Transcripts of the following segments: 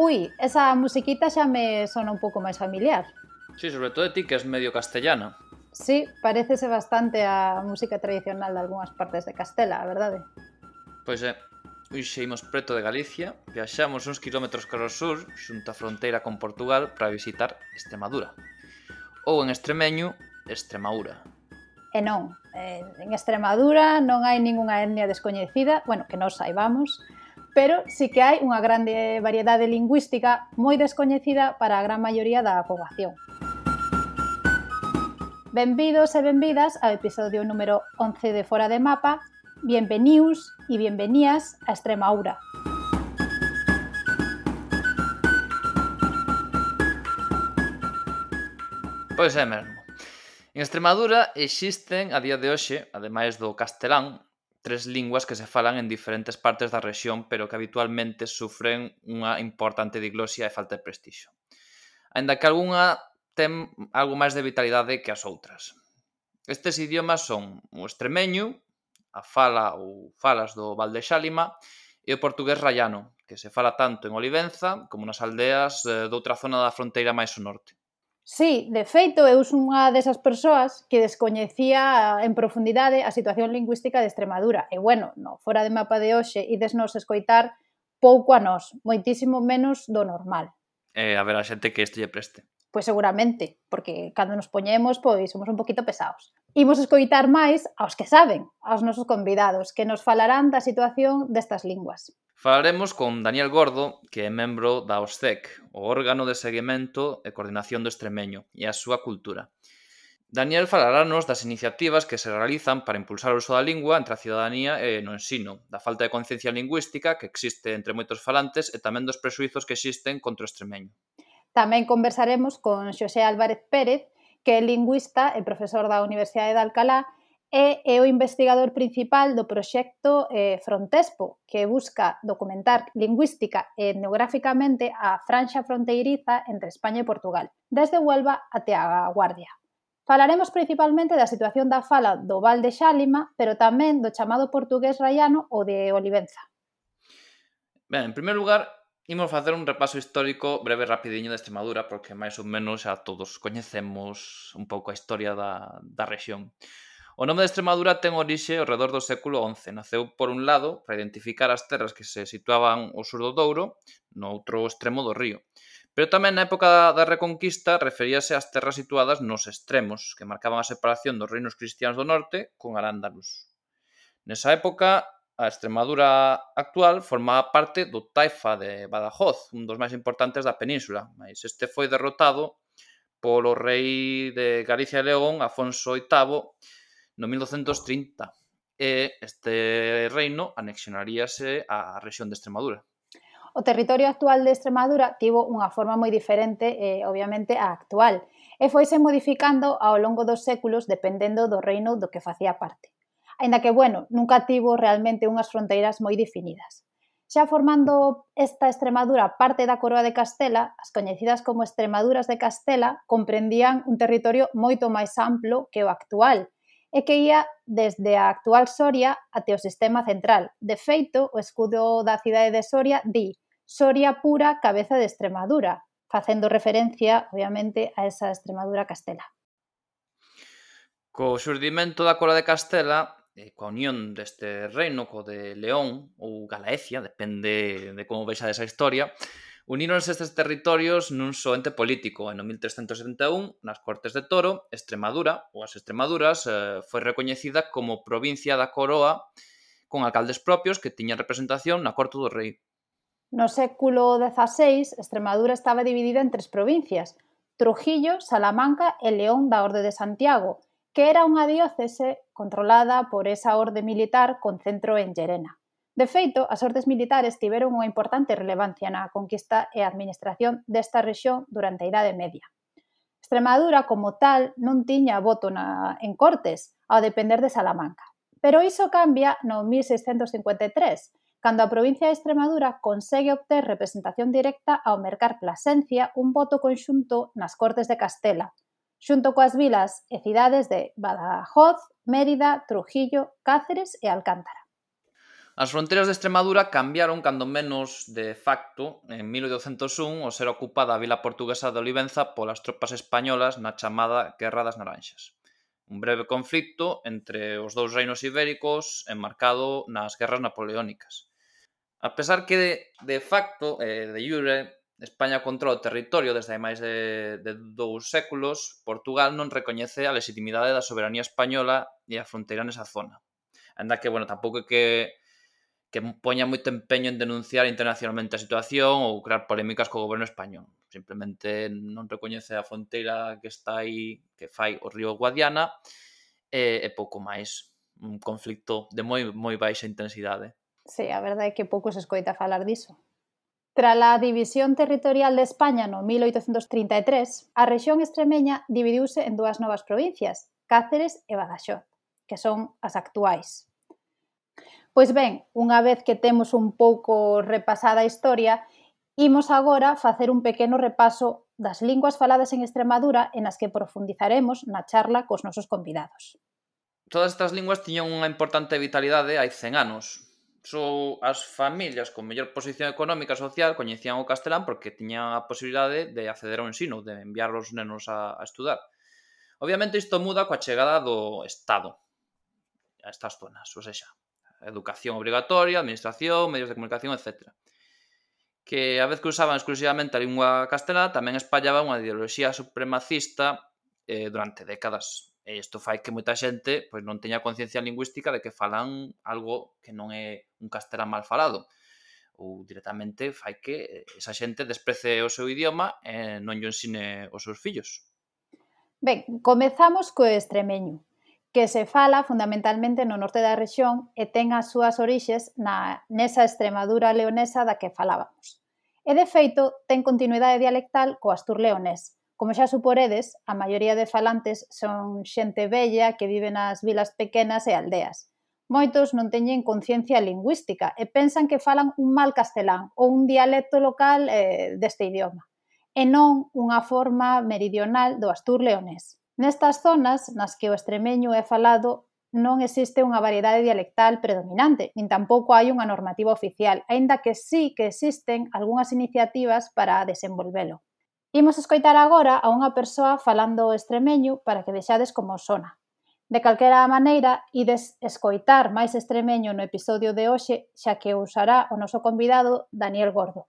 Ui, esa musiquita xa me sona un pouco máis familiar. Sí, sobre todo de ti, que es medio castellana. Sí, parecese bastante a música tradicional de algunhas partes de Castela, a verdade? Pois é. Eh, Hoxe imos preto de Galicia, viaxamos uns kilómetros caro sur, xunta a fronteira con Portugal para visitar Extremadura. Ou en extremeño, Extremaura. E eh, non, eh, en Extremadura non hai ningunha etnia descoñecida, bueno, que non saibamos, pero sí que hai unha grande variedade lingüística moi descoñecida para a gran maioría da poboación. Benvidos e benvidas ao episodio número 11 de Fora de Mapa, bienvenidos e bienvenías a Extremaura. Pois é mesmo. En Extremadura existen a día de hoxe, ademais do castelán, tres linguas que se falan en diferentes partes da rexión, pero que habitualmente sufren unha importante diglosia e falta de prestixo. Ainda que algunha ten algo máis de vitalidade que as outras. Estes idiomas son o extremeño, a fala ou falas do Val de Xálima, e o portugués rayano, que se fala tanto en Olivenza como nas aldeas eh, doutra zona da fronteira máis ao norte. Sí, de feito, eu son unha desas persoas que descoñecía en profundidade a situación lingüística de Extremadura. E bueno, no, fora de mapa de hoxe, idesnos escoitar pouco a nós, moitísimo menos do normal. Eh, a ver a xente que isto lle preste. Pois seguramente, porque cando nos poñemos, pois somos un poquito pesados. Imos escoitar máis aos que saben, aos nosos convidados, que nos falarán da situación destas linguas. Falaremos con Daniel Gordo, que é membro da OSCEC, o órgano de seguimento e coordinación do extremeño, e a súa cultura. Daniel falarános das iniciativas que se realizan para impulsar o uso da lingua entre a ciudadanía e no ensino, da falta de conciencia lingüística que existe entre moitos falantes e tamén dos presuizos que existen contra o extremeño. Tamén conversaremos con Xosé Álvarez Pérez, que é lingüista e profesor da Universidade de Alcalá e é o investigador principal do proxecto eh, Frontespo, que busca documentar lingüística e etnográficamente a franxa fronteiriza entre España e Portugal, desde Huelva até a Guardia. Falaremos principalmente da situación da fala do Val de Xálima, pero tamén do chamado portugués raiano ou de Olivenza. Ben, en primeiro lugar, Imos facer un repaso histórico breve rapidiño de Extremadura porque máis ou menos xa todos coñecemos un pouco a historia da, da rexión. O nome de Extremadura ten orixe ao redor do século XI. Naceu, por un lado, para identificar as terras que se situaban ao sur do Douro, no outro extremo do río. Pero tamén na época da Reconquista referíase ás terras situadas nos extremos, que marcaban a separación dos reinos cristianos do norte con Arándalos. Nesa época, a Extremadura actual formaba parte do Taifa de Badajoz, un dos máis importantes da península, mas este foi derrotado polo rei de Galicia e León, Afonso VIII, no 1230. E este reino anexionaríase á región de Extremadura. O territorio actual de Extremadura tivo unha forma moi diferente, eh, obviamente, á actual, e foise modificando ao longo dos séculos dependendo do reino do que facía parte aínda que, bueno, nunca tivo realmente unhas fronteiras moi definidas. Xa formando esta Extremadura parte da Coroa de Castela, as coñecidas como Extremaduras de Castela comprendían un territorio moito máis amplo que o actual, e que ía desde a actual Soria até o sistema central. De feito, o escudo da cidade de Soria di Soria pura cabeza de Extremadura, facendo referencia, obviamente, a esa Extremadura castela. Co xurdimento da Coroa de Castela, eh, coa unión deste reino co de León ou Galaecia, depende de como vexa desa historia, Uníronse estes territorios nun só ente político En 1371, nas Cortes de Toro, Extremadura ou as Extremaduras eh, foi recoñecida como provincia da Coroa con alcaldes propios que tiñan representación na Corte do Rei. No século XVI, Extremadura estaba dividida en tres provincias, Trujillo, Salamanca e León da Orde de Santiago, que era unha diócese controlada por esa orde militar con centro en Llerena. De feito, as ordes militares tiveron unha importante relevancia na conquista e administración desta rexión durante a Idade Media. Extremadura, como tal, non tiña voto na, en Cortes, ao depender de Salamanca. Pero iso cambia no 1653, cando a provincia de Extremadura consegue obter representación directa ao mercar Plasencia un voto conxunto nas Cortes de Castela, xunto coas vilas e cidades de Badajoz, Mérida, Trujillo, Cáceres e Alcántara. As fronteiras de Extremadura cambiaron cando menos de facto en 1801 ao ser ocupada a vila portuguesa de Olivenza polas tropas españolas na chamada Guerra das Naranxas. Un breve conflicto entre os dous reinos ibéricos enmarcado nas guerras napoleónicas. A pesar que de, de facto, eh, de jure, España controla o territorio desde hai máis de, de dous séculos, Portugal non recoñece a legitimidade da soberanía española e a fronteira nesa zona. Anda que, bueno, tampouco que que poña moito empeño en denunciar internacionalmente a situación ou crear polémicas co goberno español. Simplemente non recoñece a fronteira que está aí, que fai o río Guadiana, e, e pouco máis un conflicto de moi moi baixa intensidade. Sí, a verdade é que pouco se escoita falar diso. Tras a división territorial de España no 1833, a rexión extremeña dividiuse en dúas novas provincias, Cáceres e Badaxoz, que son as actuais. Pois ben, unha vez que temos un pouco repasada a historia, imos agora facer un pequeno repaso das linguas faladas en Extremadura en as que profundizaremos na charla cos nosos convidados. Todas estas linguas tiñan unha importante vitalidade hai 100 anos, só as familias con mellor posición económica e social coñecían o castelán porque tiñan a posibilidade de acceder ao ensino, de enviar os nenos a, a estudar. Obviamente isto muda coa chegada do Estado a estas zonas, ou seja, educación obrigatoria, administración, medios de comunicación, etc. Que a vez que usaban exclusivamente a lingua castelá, tamén espallaba unha ideoloxía supremacista eh, durante décadas. E isto fai que moita xente pois non teña conciencia lingüística de que falan algo que non é un castelán mal falado ou directamente fai que esa xente desprece o seu idioma e non lle ensine os seus fillos. Ben, comezamos co extremeño, que se fala fundamentalmente no norte da rexión e ten as súas orixes na nesa Extremadura leonesa da que falábamos. E de feito ten continuidade dialectal co astur leonés, Como xa suporedes, a maioría de falantes son xente bella que vive nas vilas pequenas e aldeas. Moitos non teñen conciencia lingüística e pensan que falan un mal castelán ou un dialecto local eh, deste idioma, e non unha forma meridional do astur leonés. Nestas zonas nas que o extremeño é falado non existe unha variedade dialectal predominante, nin tampouco hai unha normativa oficial, aínda que sí que existen algunhas iniciativas para desenvolvelo. Imos escoitar agora a unha persoa falando extremeño para que deixades como sona. De calquera maneira, ides escoitar máis extremeño no episodio de hoxe, xa que usará o noso convidado Daniel Gordo.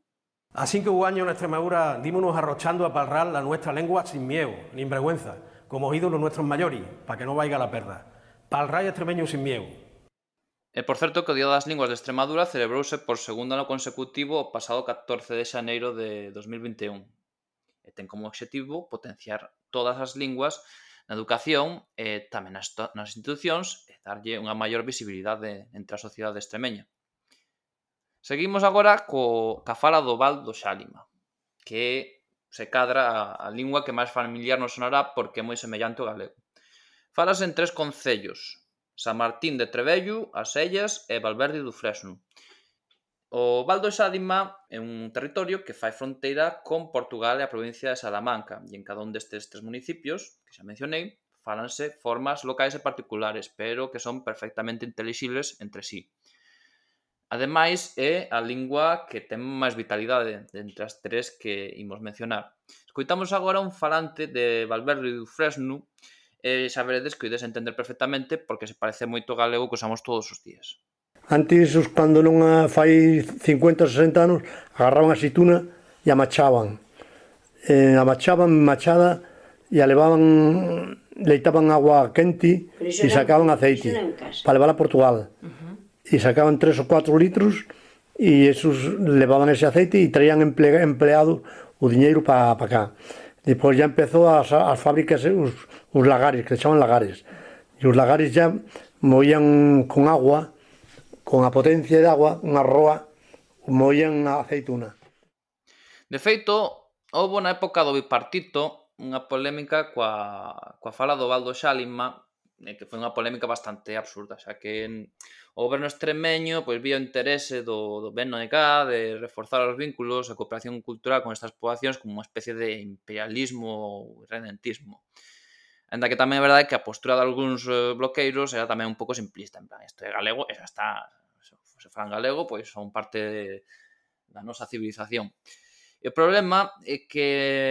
A cinco años en Extremadura dímonos arrochando a parrar la nuestra lengua sin miedo, ni vergüenza, como ídolos nuestros mayores, para que no vaiga la perda. Palrar extremeño sin miedo. E por certo que o Día das Linguas de Extremadura celebrouse por segundo ano consecutivo o pasado 14 de xaneiro de 2021 e ten como obxectivo potenciar todas as linguas na educación e tamén nas, nas institucións e darlle unha maior visibilidade entre a sociedade extremeña. Seguimos agora co cafala do Val do Xálima, que se cadra a, a lingua que máis familiar nos sonará porque é moi semellante ao galego. Falase en tres concellos, San Martín de Trebello, As Ellas e Valverde do Fresno. O Val do Xádima é un territorio que fai fronteira con Portugal e a provincia de Salamanca, e en cada un destes tres municipios, que xa mencionei, falanse formas locais e particulares, pero que son perfectamente intelixibles entre sí. Ademais, é a lingua que ten máis vitalidade entre as tres que imos mencionar. Escoitamos agora un falante de Valverde do Fresno, e xa veredes que o ides entender perfectamente porque se parece moito galego que usamos todos os días. Antes, cando non a fai 50, 60 anos, agarraban a xituna e a machaban. Eh, a machaban machada e a levaban leitaban agua quente e sacaban aceite para levar a Portugal. Uh -huh. E sacaban 3 ou 4 litros e esos levaban ese aceite e traían emple, empleado o diñeiro para pa cá. Depois ya empezou as, as fábricas, os, os lagares, que se chaman lagares. E os lagares ya moían con agua con a potencia de agua, unha roa, moían a aceituna. De feito, houve na época do bipartito unha polémica coa, coa fala do Valdo Xálima eh, que foi unha polémica bastante absurda, xa que o goberno extremeño pois vía o interese do, do BNG de reforzar os vínculos, a cooperación cultural con estas poboacións como unha especie de imperialismo ou redentismo. Anda que tamén é verdade que a postura de algúns eh, bloqueiros era tamén un pouco simplista, en plan, isto é galego, e xa está, se falan galego, pois son parte de, da nosa civilización. E o problema é que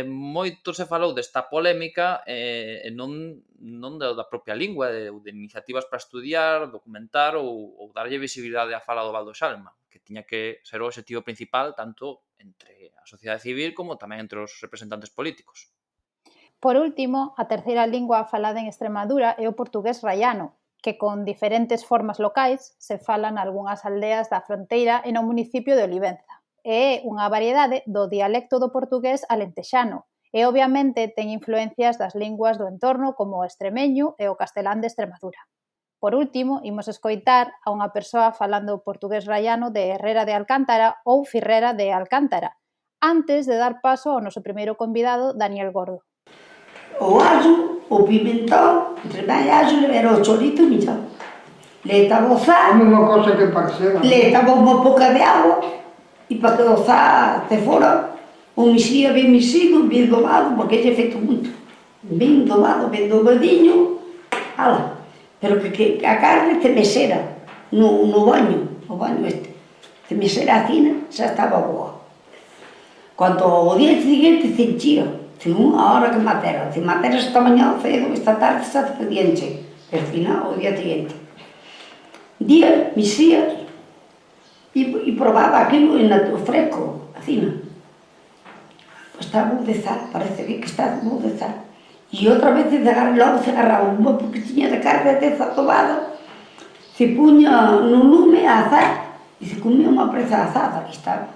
moito se falou desta polémica eh, e eh, non, non da propia lingua, de, de iniciativas para estudiar, documentar ou, ou darlle visibilidade á fala do Valdo Xalma, que tiña que ser o objetivo principal tanto entre a sociedade civil como tamén entre os representantes políticos. Por último, a terceira lingua falada en Extremadura é o portugués rayano, que con diferentes formas locais se fala algunhas aldeas da fronteira e no municipio de Olivenza. É unha variedade do dialecto do portugués alentexano e obviamente ten influencias das linguas do entorno como o extremeño e o castelán de Extremadura. Por último, imos escoitar a unha persoa falando portugués rayano de Herrera de Alcántara ou Firrera de Alcántara, antes de dar paso ao noso primeiro convidado, Daniel Gordo o allo, o pimentón, entre máis allo, era o chorito e millón. Le estaba a unha cosa que parecera. Le estaba unha pouca de agua e para que dozar te fora un mixía ben mixido, ben domado, porque lle feito moito. Ben domado, ben domadinho, ala. Pero que, que a carne te mesera no, no baño, o baño este. Te mesera a cina, xa estaba boa. Cando o día seguinte se enchía, unha hora que matera. Se matera esta mañá cedo, esta tarde está expediente. Pero final, o día siguiente. Día, mis días, e, e probaba aquilo en o fresco, así, non? Pois está bom de sal, parece que está bom de sal. E outra vez agarra, logo se agarraba unha poquitinha de carne de zatobado, se puña no lume a azar e se comía unha presa asada, que estaba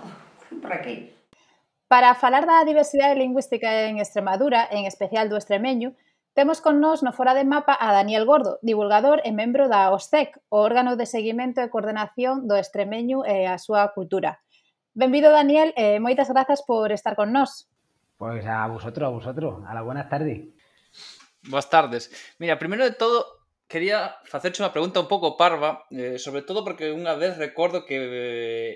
por aquí. Para falar da diversidade lingüística en Extremadura, en especial do extremeño, temos con nós no Fora de Mapa a Daniel Gordo, divulgador e membro da OSTEC, o órgano de seguimento e coordenación do extremeño e a súa cultura. Benvido, Daniel, e moitas grazas por estar con nós. Pois a vosotros, a vosotros. A la buenas tardes. Boas tardes. Mira, primeiro de todo, quería facerche unha pregunta un pouco parva, eh, sobre todo porque unha vez recordo que eh,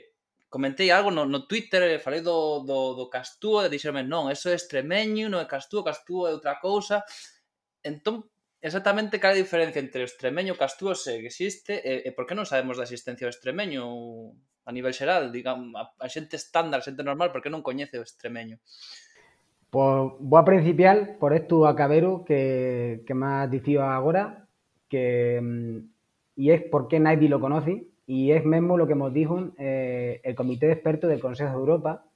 comentei algo no, no Twitter, eh, falei do, do, do Castúo, e dixerme, non, eso é extremeño, non é Castúo, Castúo é outra cousa. Entón, exactamente cal é a diferencia entre o extremeño e Castúo se existe, e, e por que non sabemos da existencia do extremeño a nivel xeral, digamos, a, a xente estándar, a xente normal, por que non coñece o extremeño? Pois, boa principal, por isto acabero que, que máis dicido agora, que mm, e é por que nadie lo conoce, e é mesmo lo que nos dijo eh, el Comité de Expertos del Consejo de Europa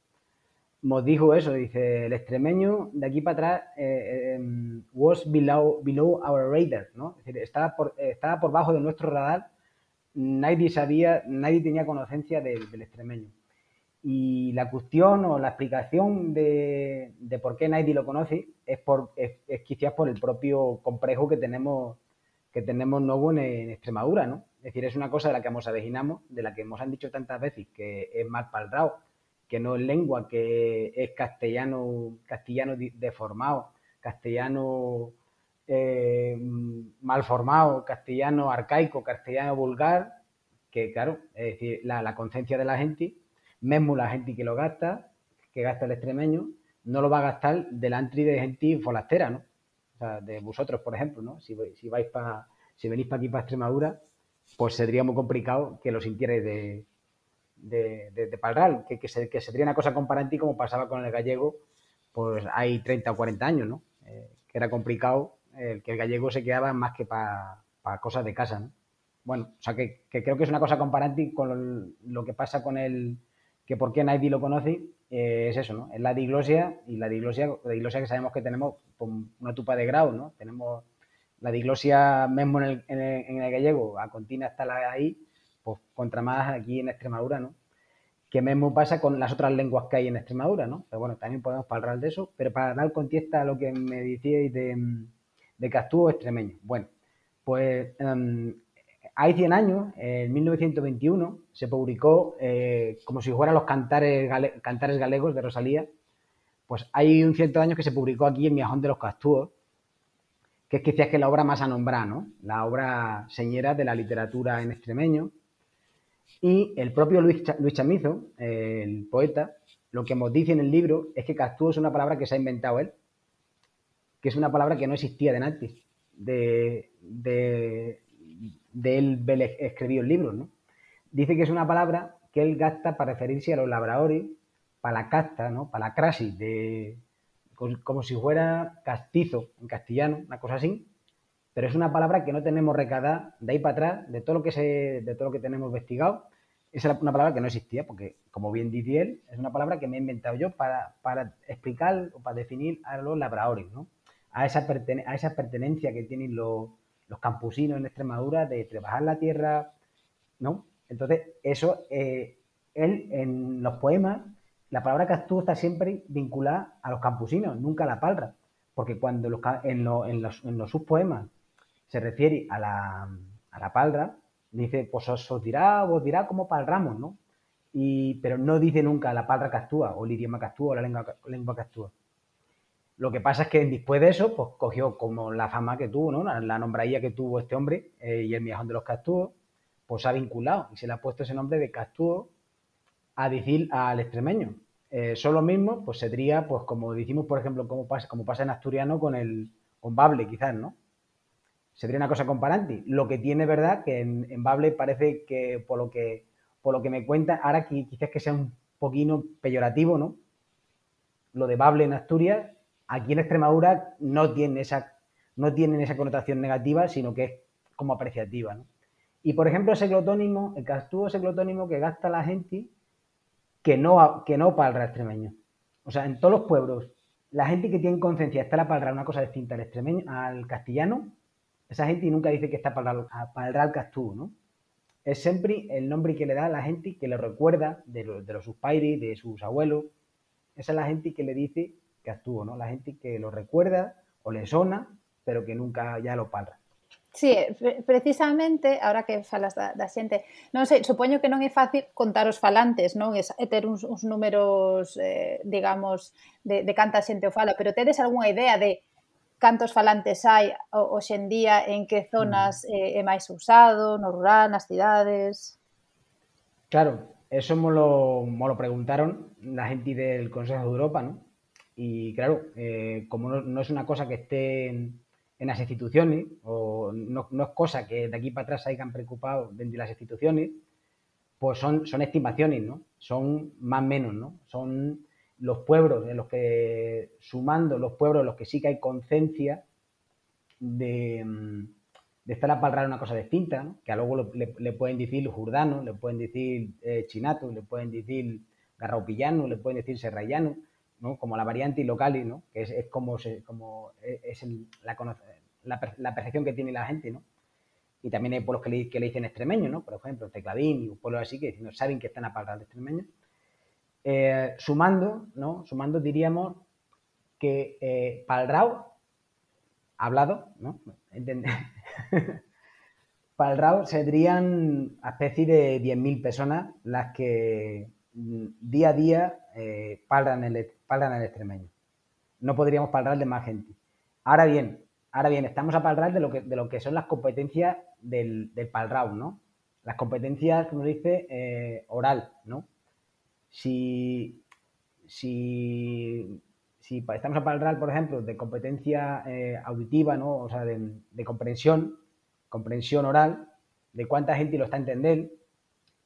nos dijo eso, dice, el extremeño de aquí para atrás eh, eh, was below, below our radar, ¿no? Es decir, estaba por, estaba por bajo de nuestro radar, nadie sabía, nadie tenía conocimiento del, del extremeño. Y la cuestión o la explicación de, de por qué nadie lo conoce es, por, es, es, quizás por el propio complejo que tenemos, que tenemos nuevo en, en, Extremadura, ¿no? Es decir, es una cosa de la que nos avecinamos, de la que hemos han dicho tantas veces que es mal paldrado, que no es lengua, que es castellano, castellano deformado, castellano eh, mal formado, castellano arcaico, castellano vulgar, que claro, es decir, la, conciencia de la gente, mismo la gente que lo gasta, que gasta el extremeño, no lo va a gastar delante de gente folastera, ¿no? O sea, de vosotros, por ejemplo, ¿no? Si, si vais para, si venís para aquí, para Extremadura, pues sería muy complicado que lo sintierais de, de, de, de Palral, que, que, se, que sería una cosa comparante como pasaba con el gallego, pues hay 30 o 40 años, ¿no? Eh, que era complicado, eh, que el gallego se quedaba más que para pa cosas de casa, ¿no? Bueno, o sea que, que, creo que es una cosa comparante con lo, que pasa con el, que por qué nadie lo conoce, eh, es eso, ¿no? Es la diglosia y la diglosia, la diglosia que sabemos que tenemos una tupa de grado, ¿no? Tenemos la diglosia mismo en el, en el, gallego, a continua está la ahí, pues contra más aquí en Extremadura, ¿no? Que mismo pasa con las otras lenguas que hay en Extremadura, ¿no? Pero bueno, también podemos hablar de eso, pero para dar contexto a lo que me decíais de, de Castúo extremeño. Bueno, pues um, hay 100 años, en 1921, se publicó, eh, como si fueran los cantares, cantares galegos de Rosalía, pues hay un cierto años que se publicó aquí en Miajón de los Castúos, que es quizás que la obra más a nombrar, ¿no? La obra señera de la literatura en extremeño, y el propio Luis, Luis Chamizo, el poeta, lo que nos dice en el libro es que Castúo es una palabra que se ha inventado él, que es una palabra que no existía de antes, de, de, de él escribió el libro, ¿no? dice que es una palabra que él gasta para referirse a los labradores, para la casta, ¿no? Para la crasis, de, como si fuera castizo en castellano, una cosa así, pero es una palabra que no tenemos recada de ahí para atrás, de todo lo que, se, de todo lo que tenemos investigado, es una palabra que no existía, porque como bien dice él, es una palabra que me he inventado yo para, para explicar o para definir a los labradores, ¿no? a, esa a esa pertenencia que tienen los, los campusinos en Extremadura de trabajar la tierra, ¿no? Entonces, eso, eh, él en los poemas, la palabra castú está siempre vinculada a los campusinos, nunca a la palra, porque cuando en, en, los, en los subpoemas se refiere a la, a la palra, dice, pues os, dirá, os dirá como palramos, ¿no? Y, pero no dice nunca la palra que o el idioma que o la lengua, lengua. Lo que pasa es que después de eso, pues cogió como la fama que tuvo, ¿no? La, la que tuvo este hombre eh, y el miajón de los castúos, pues ha vinculado y se le ha puesto ese nombre de castúo a decir al extremeño. Eh, son lo mismo, pues sería, pues como decimos, por ejemplo, como pasa, como pasa en asturiano con el con Bable, quizás, ¿no? sería una cosa comparante. Lo que tiene verdad que en, Bable parece que por lo que por lo que me cuenta, ahora quizás que sea un poquito peyorativo, ¿no? Lo de Bable en Asturias, aquí en Extremadura no tiene esa no tienen esa connotación negativa, sino que es como apreciativa, ¿no? Y por ejemplo, ese glotónimo, el castúo ese glotónimo que gasta la gente que no, que no palra extremeño. O sea, en todos los pueblos, la gente que tiene conciencia está la palra una cosa distinta al extremeño, al castellano, esa gente nunca dice que está para, para el castú, ¿no? Es siempre el nombre que le da a la gente que le recuerda de, los sus padres, de sus abuelos. Esa es la gente que le dice castú, ¿no? La gente que lo recuerda o le sona, pero que nunca ya lo palra. Sí, precisamente, ahora que falas da, da xente, non sei, supoño que non é fácil contar os falantes, non? É ter uns, uns números, eh, digamos, de, de canta xente o fala, pero tedes algunha idea de cantos falantes hai hoxendía, en que zonas mm. eh, é máis usado, no rural, nas cidades? Claro, eso me lo, me lo preguntaron la gente del Consejo de Europa, ¿no? Y claro, eh, como no, no es una cosa que esté en, las instituciones, o no, no, es cosa que de aquí para atrás hayan preocupado dentro de las instituciones, pues son, son estimaciones, ¿no? Son más o menos, ¿no? Son los pueblos en los que, sumando los pueblos en los que sí que hay conciencia de, mm, de, estar a palrar una cosa distinta, que a luego le, pueden decir jurdano, le pueden decir eh, chinato, le pueden decir garraupillano, le pueden decir serrayano, como la variante local, ¿no? que es, como, como es la, percepción que tiene la gente. ¿no? Y también hay pueblos que le, dicen extremeño, ¿no? por ejemplo, Tecladín y pueblos así que no saben que están a palrar de extremeño. Eh, sumando, ¿no? Sumando diríamos que eh, Palrao, hablado, ¿no? Palrao serían a especie de 10.000 personas las que mm, día a día eh, palran, el, el extremeño. No podríamos palrar de más gente. Ahora bien, ahora bien, estamos a palrar de lo que, de lo que son las competencias del, del Palrao, ¿no? Las competencias, como dice, eh, oral, ¿no? Si, si, si estamos a hablar, por ejemplo, de competencia eh, auditiva, ¿no? o sea, de, comprensión, comprensión oral, de cuánta gente lo está entendiendo,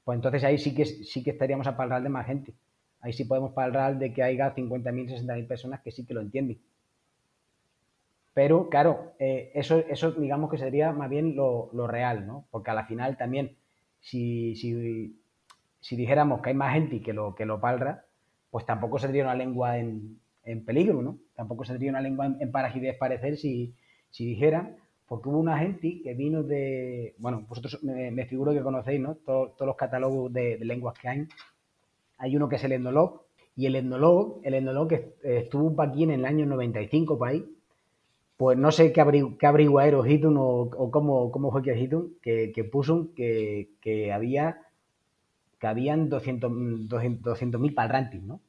pues entonces ahí sí que, sí que estaríamos a hablar de más gente. Ahí sí podemos hablar de que haya 50.000, 60.000 personas que sí que lo entienden. Pero, claro, eh, eso, eso digamos que sería más bien lo, lo, real, ¿no? Porque a la final también, si, si si dijéramos que hay más gente que lo, que lo palra, pues tampoco sería una lengua en, en peligro, ¿no? Tampoco sería una lengua en, en parecer si, si dijeran, porque hubo una gente que vino de, bueno, vosotros me, figuro que conocéis, ¿no? todos los catálogos de, lenguas que hay. Hay uno que es el etnolog, y el etnolog, el etnolog que estuvo aquí en el año 95 para ahí, pues no sé qué, abri, qué Hitun o, o cómo, cómo fue que Hitun, que, que puso que, que había que habían 200.000 200, parlantes, ¿no?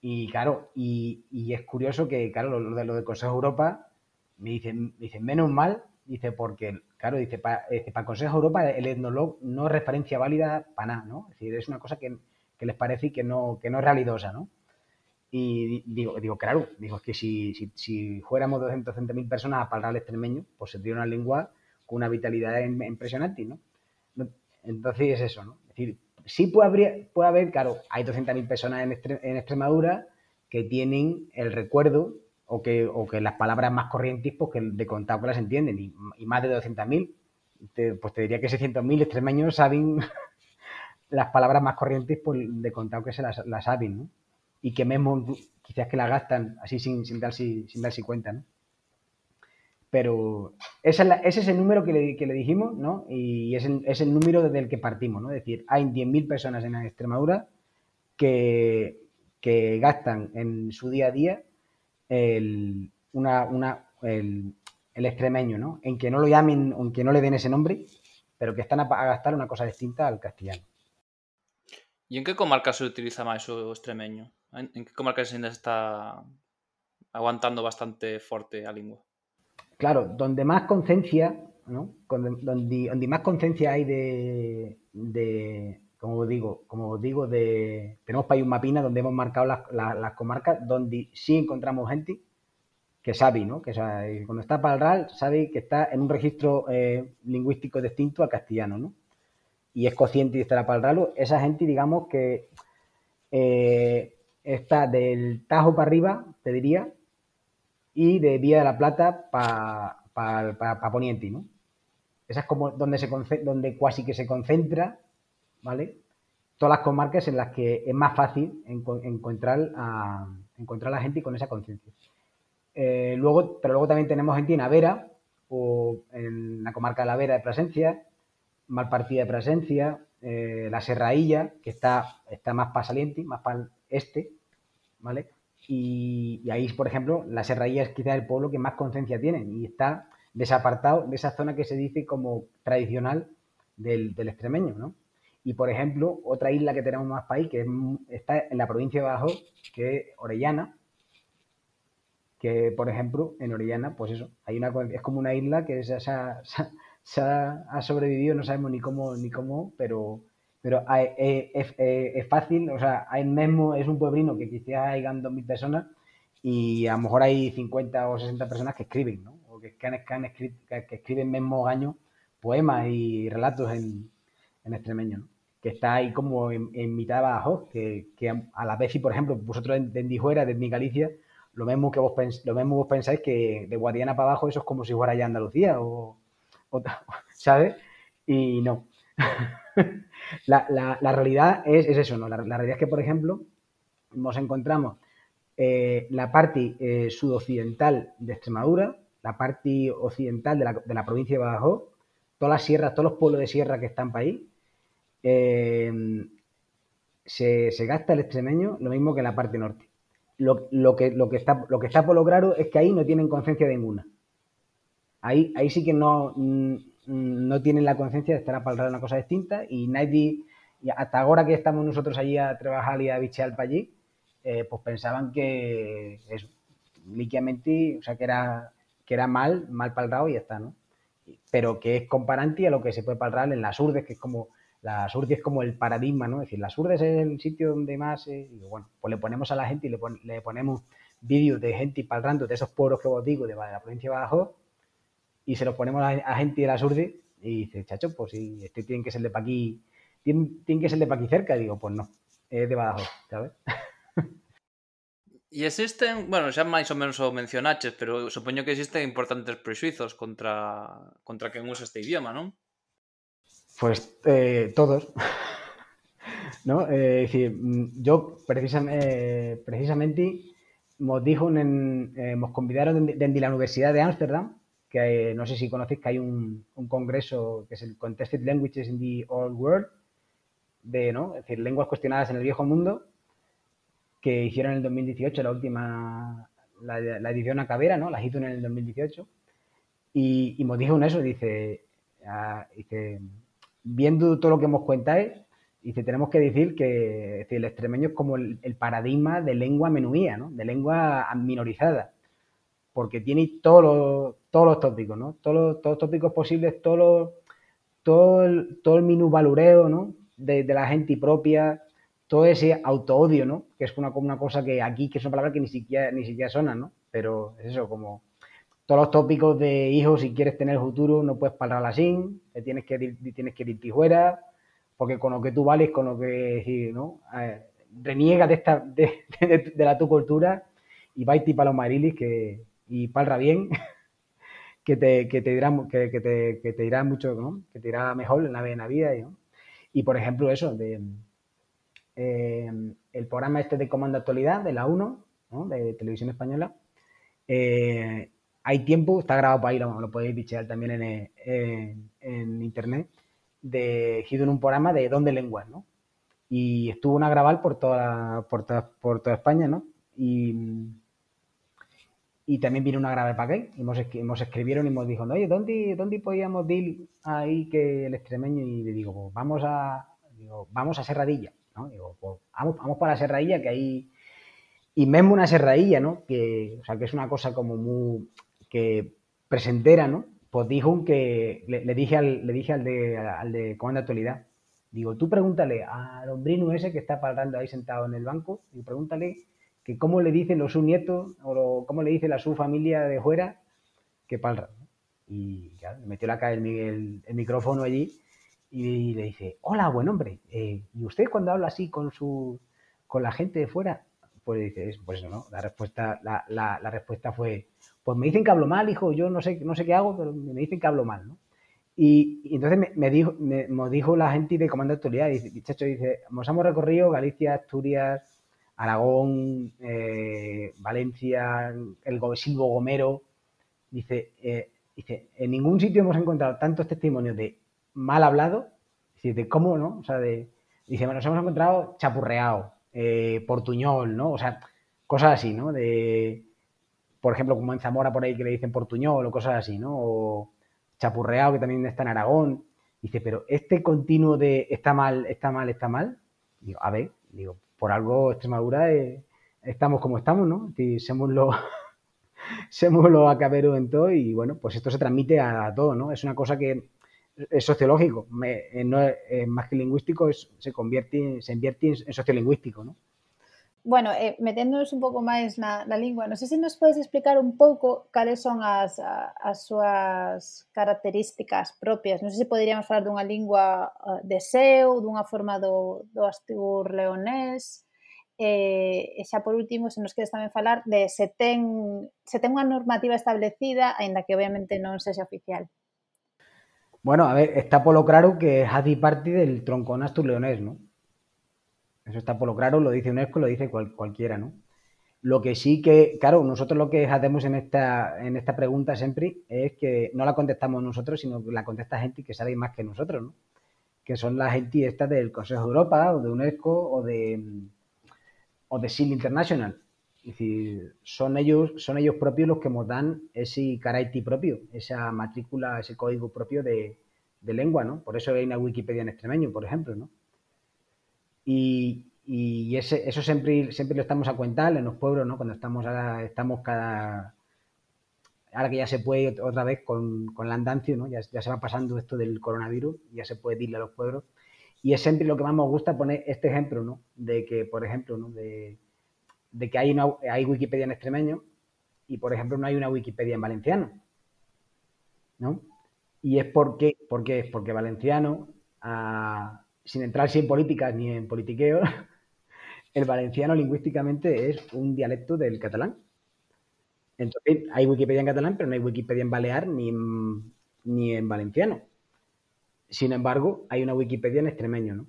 Y claro, y, y, es curioso que, claro, lo, de lo del Consejo Europa me dicen, dicen menos mal, dice, porque, claro, dice, para el Consejo Europa el etnolog no es referencia válida para nada, ¿no? Es decir, es una cosa que, que les parece que no, que no es realidosa, ¿no? Y digo, digo claro, digo, es que si, si, si fuéramos 200.000 personas a hablar el extremeño, pues sería una lengua con una vitalidad impresionante, ¿no? Entonces es eso, ¿no? decir, sí puede, puede haber, claro, hay 200.000 personas en, en, Extremadura que tienen el recuerdo o que, o que las palabras más corrientes pues, que de contado que las entienden, y, y más de 200.000, pues te diría que 600.000 extremeños saben las palabras más corrientes pues, de contado que se las, saben, ¿no? Y que mismo quizás que las gastan así sin, sin, darse, sin darse cuenta, ¿no? Pero ese es el número que le, que le dijimos, ¿no? Y es el, es el, número desde el que partimos, ¿no? Es decir, hay 10.000 personas en Extremadura que, que, gastan en su día a día el, una, una, el, el, extremeño, ¿no? En que no lo llamen, aunque no le den ese nombre, pero que están a gastar una cosa distinta al castellano. ¿Y en qué comarca se utiliza más o extremeño? En, que comarca se está aguantando bastante forte a lingua? Claro, donde más conciencia, ¿no? Donde, donde, más conciencia hay de, de, como digo, como digo, de tenemos ahí un mapina donde hemos marcado las, las, comarcas donde sí encontramos gente que sabe, ¿no? Que cuando está para el RAL sabe que está en un registro eh, lingüístico distinto al castellano, ¿no? Y es consciente de estar para el RAL, esa gente, digamos que eh, está del Tajo para arriba, te diría, y de Vía de la Plata para pa, pa, Poniente, ¿no? Esa es como donde, se, donde casi que se concentra, ¿vale? Todas las comarcas en las que es más fácil encontrar a, encontrar la gente con esa conciencia. Eh, luego, pero luego también tenemos gente en Avera, o en la comarca de la Vera de Presencia, Malpartida de Presencia, eh, la Serrailla, que está, está más para Saliente, más para el este, ¿vale? Y, ahí, por ejemplo, la serranía es quizá el pueblo que más conciencia tiene y está desapartado de esa zona que se dice como tradicional del, extremeño, ¿no? Y, por ejemplo, otra isla que tenemos más país, que está en la provincia de Badajoz, que es Orellana, que, por ejemplo, en Orellana, pues eso, hay una, es como una isla que se, se ha sobrevivido, no sabemos ni cómo, ni cómo, pero pero es, fácil, o sea, hay mismo es un pueblino que quizás hayan 2.000 personas y a lo mejor hay 50 o 60 personas que escriben, ¿no? O que, que, han, que, que escriben mismo año poemas y relatos en, en extremeño, ¿no? Que está ahí como en, mitad de Badajoz, que, que, a la vez, si por ejemplo, vosotros de, de fuera, de mi Galicia, lo mismo que vos, pens, lo mismo vos pensáis que de Guadiana para abajo eso es como si fuera ya Andalucía, o, o ¿sabes? Y no. la, la, realidad es, es eso, ¿no? La, realidad es que, por ejemplo, nos encontramos eh, la parte eh, sudoccidental de Extremadura, la parte occidental de la, de la, provincia de Badajoz, todas las sierras, todos los pueblos de sierra que están para ahí, eh, se, se, gasta el extremeño lo mismo que en la parte norte. Lo, lo, que, lo, que está, lo que está por lo claro es que ahí no tienen conciencia ninguna. Ahí, ahí sí que no, Mm, no tienen la conciencia de estar a palrar una cosa distinta y nadie, hasta ahora que estamos nosotros allí a trabajar y a bichear para allí, eh, pues pensaban que eso, líquidamente, o sea, que era, que era mal, mal palrado y ya está, ¿no? Pero que es comparante a lo que se puede palrar en las urdes, que es como, las urdes es como el paradigma, ¿no? Es decir, las urdes es el sitio donde más, eh, y bueno, pues le ponemos a la gente y le, pon, le ponemos vídeos de gente palrando de esos pueblos que os digo, de, de la provincia de Badajoz, y se lo ponemos a, gente de la Surde y dice, chacho, pues si este tiene que ser de pa' aquí, tiene, tiene que ser de pa' aquí cerca. Y digo, pues no, es de Badajoz, ¿sabes? E existen, bueno, xa máis ou menos o mencionaches, pero supoño que existen importantes prexuizos contra contra quen usa este idioma, non? Pues eh, todos. ¿No? Eh, es decir, yo precisamente, eh, precisamente nos dijo en, eh, nos convidaron desde la Universidad de Ámsterdam que no sé si conocéis que hay un, un, congreso que es el Contested Languages in the Old World, de, ¿no? Es decir, lenguas cuestionadas en el viejo mundo, que hicieron en el 2018, la última, la, edición a Cabera, ¿no? Las hizo en el 2018. Y, y nos dijo eso, dice, uh, dice, viendo todo lo que hemos contado, dice, tenemos que decir que decir, el extremeño es como el, el, paradigma de lengua menuía, ¿no? De lengua minorizada porque tiene todos los, todos los tópicos, ¿no? Todos los, todos los tópicos posibles, todo, los, todo, el, todo el ¿no? De, de, la gente propia, todo ese auto-odio, ¿no? Que es una, una cosa que aquí, que es una palabra que ni siquiera, ni siquiera suena, ¿no? Pero es eso, como todos los tópicos de hijos, si quieres tener futuro, no puedes parar así, te tienes que, tienes que irte fuera, porque con lo que tú vales, con lo que, ¿no? Eh, reniega de, esta, de, la tu cultura y va y para los marilis que, y palra bien, que te, que te dirá, que, te, que te dirá mucho, ¿no? que te irá mejor en la, en la vida. ¿no? Y por ejemplo, eso, de, eh, el programa este de Comando Actualidad, de la 1, de Televisión Española, eh, hay tiempo, está grabado para ahí, lo, podéis bichear también en, en, internet, de en un programa de Donde Lenguas, ¿no? Y estuvo una grabar por toda, por toda, por toda España, ¿no? Y, y también vino una grave para aquí. Y nos, escribieron y nos dijo, oye, ¿dónde, ¿dónde podíamos ir ahí que el extremeño? Y le digo, pues vamos a, vamos a Serradilla, ¿no? Digo, pues vamos, vamos para Serradilla, que ahí... Y mismo una Serradilla, ¿no? Que, o sea, que es una cosa como muy... que presentera, ¿no? Pues dijo que... Le, dije, al, le dije al de, al de Comando de Actualidad, digo, tú pregúntale al hombrino ese que está parando ahí sentado en el banco, y pregúntale que cómo le dicen los sus nietos o cómo le dice la su familia de fuera que palra. Y le metió la cara el, micrófono allí y le dice, hola, buen hombre, eh, ¿y usted cuando habla así con su con la gente de fuera? Pues dice, pues ¿no? La respuesta, la, la, respuesta fue, pues me dicen que hablo mal, hijo, yo no sé, no sé qué hago, pero me dicen que hablo mal, ¿no? Y, entonces me, dijo, me, dijo la gente de Comando de Actualidad, dice, chacho, dice, nos hemos recorrido Galicia, Asturias, Aragón, eh, Valencia, el Silvo Gomero, dice, eh, dice, en ningún sitio hemos encontrado tantos testimonios de mal hablado, de cómo, ¿no? O sea, de, dice, nos hemos encontrado chapurreado, eh, portuñol, ¿no? O sea, cosas así, ¿no? De, por ejemplo, como en Zamora por ahí que le dicen portuñol o cosas así, ¿no? O chapurreado que también está en Aragón. Dice, pero este continuo de está mal, está mal, está mal. Digo, a ver, digo, por algo Extremadura eh, estamos como estamos, ¿no? Y somos los, somos los acaberos en todo y bueno, pues esto se transmite a, todo, ¿no? Es una cosa que es sociológico, eh, no es, más que lingüístico, se convierte, se invierte en sociolingüístico, ¿no? bueno, eh, meténdonos un pouco máis na, na lingua, non sei se nos podes explicar un pouco cales son as, as súas características propias. Non sei se poderíamos falar dunha lingua eh, de seu, dunha forma do, do astur leonés, Eh, e xa por último, se nos queres tamén falar de se ten, se ten unha normativa establecida, aínda que obviamente non sexa oficial. Bueno, a ver, está polo claro que Hadi parte del troncón astur leonés, ¿no? Eso está por lo claro, lo dice UNESCO, lo dice cualquiera, ¿no? Lo que sí que, claro, nosotros lo que hacemos en esta, en esta pregunta siempre es que no la contestamos nosotros, sino que la contesta gente que sabe más que nosotros, ¿no? Que son la gente esta del Consejo de Europa, o de UNESCO, o de, o de SIL International. Es decir, son ellos, son ellos propios los que nos dan ese carácter propio, esa matrícula, ese código propio de, de lengua, ¿no? Por eso hay una Wikipedia en extremeño, por ejemplo, ¿no? Y, y ese, eso siempre, siempre lo estamos a cuentar en los pueblos, ¿no? Cuando estamos, estamos cada... Ahora que ya se puede otra vez con, con el andancio, ¿no? Ya, ya, se va pasando esto del coronavirus, ya se puede irle a los pueblos. Y es siempre lo que más me gusta poner este ejemplo, ¿no? De que, por ejemplo, ¿no? De, de que hay, una, hay Wikipedia en extremeño y, por ejemplo, no hay una Wikipedia en valenciano, ¿no? Y es porque, porque porque valenciano... a sin entrar en políticas ni en politiqueo, el valenciano lingüísticamente es un dialecto del catalán. Entonces, hay Wikipedia en catalán, pero no hay Wikipedia en balear ni en, ni en valenciano. Sin embargo, hay una Wikipedia en extremeño, ¿no?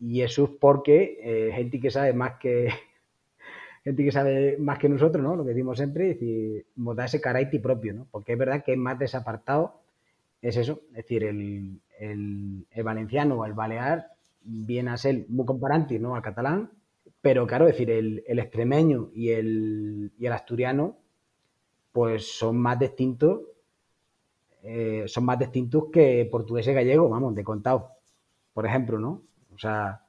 Y eso es porque eh, gente que sabe más que gente que sabe más que nosotros, ¿no? Lo que decimos siempre, es decir, nos da ese propio, ¿no? Porque es verdad que es más desapartado, es eso, es decir, el, el, valenciano o el balear viene a ser muy comparante ¿no? al catalán, pero claro, es decir, el, extremeño y el, y el, asturiano pues son más distintos eh, son más distintos que portugués y gallego, vamos, de contado, por ejemplo, ¿no? O sea,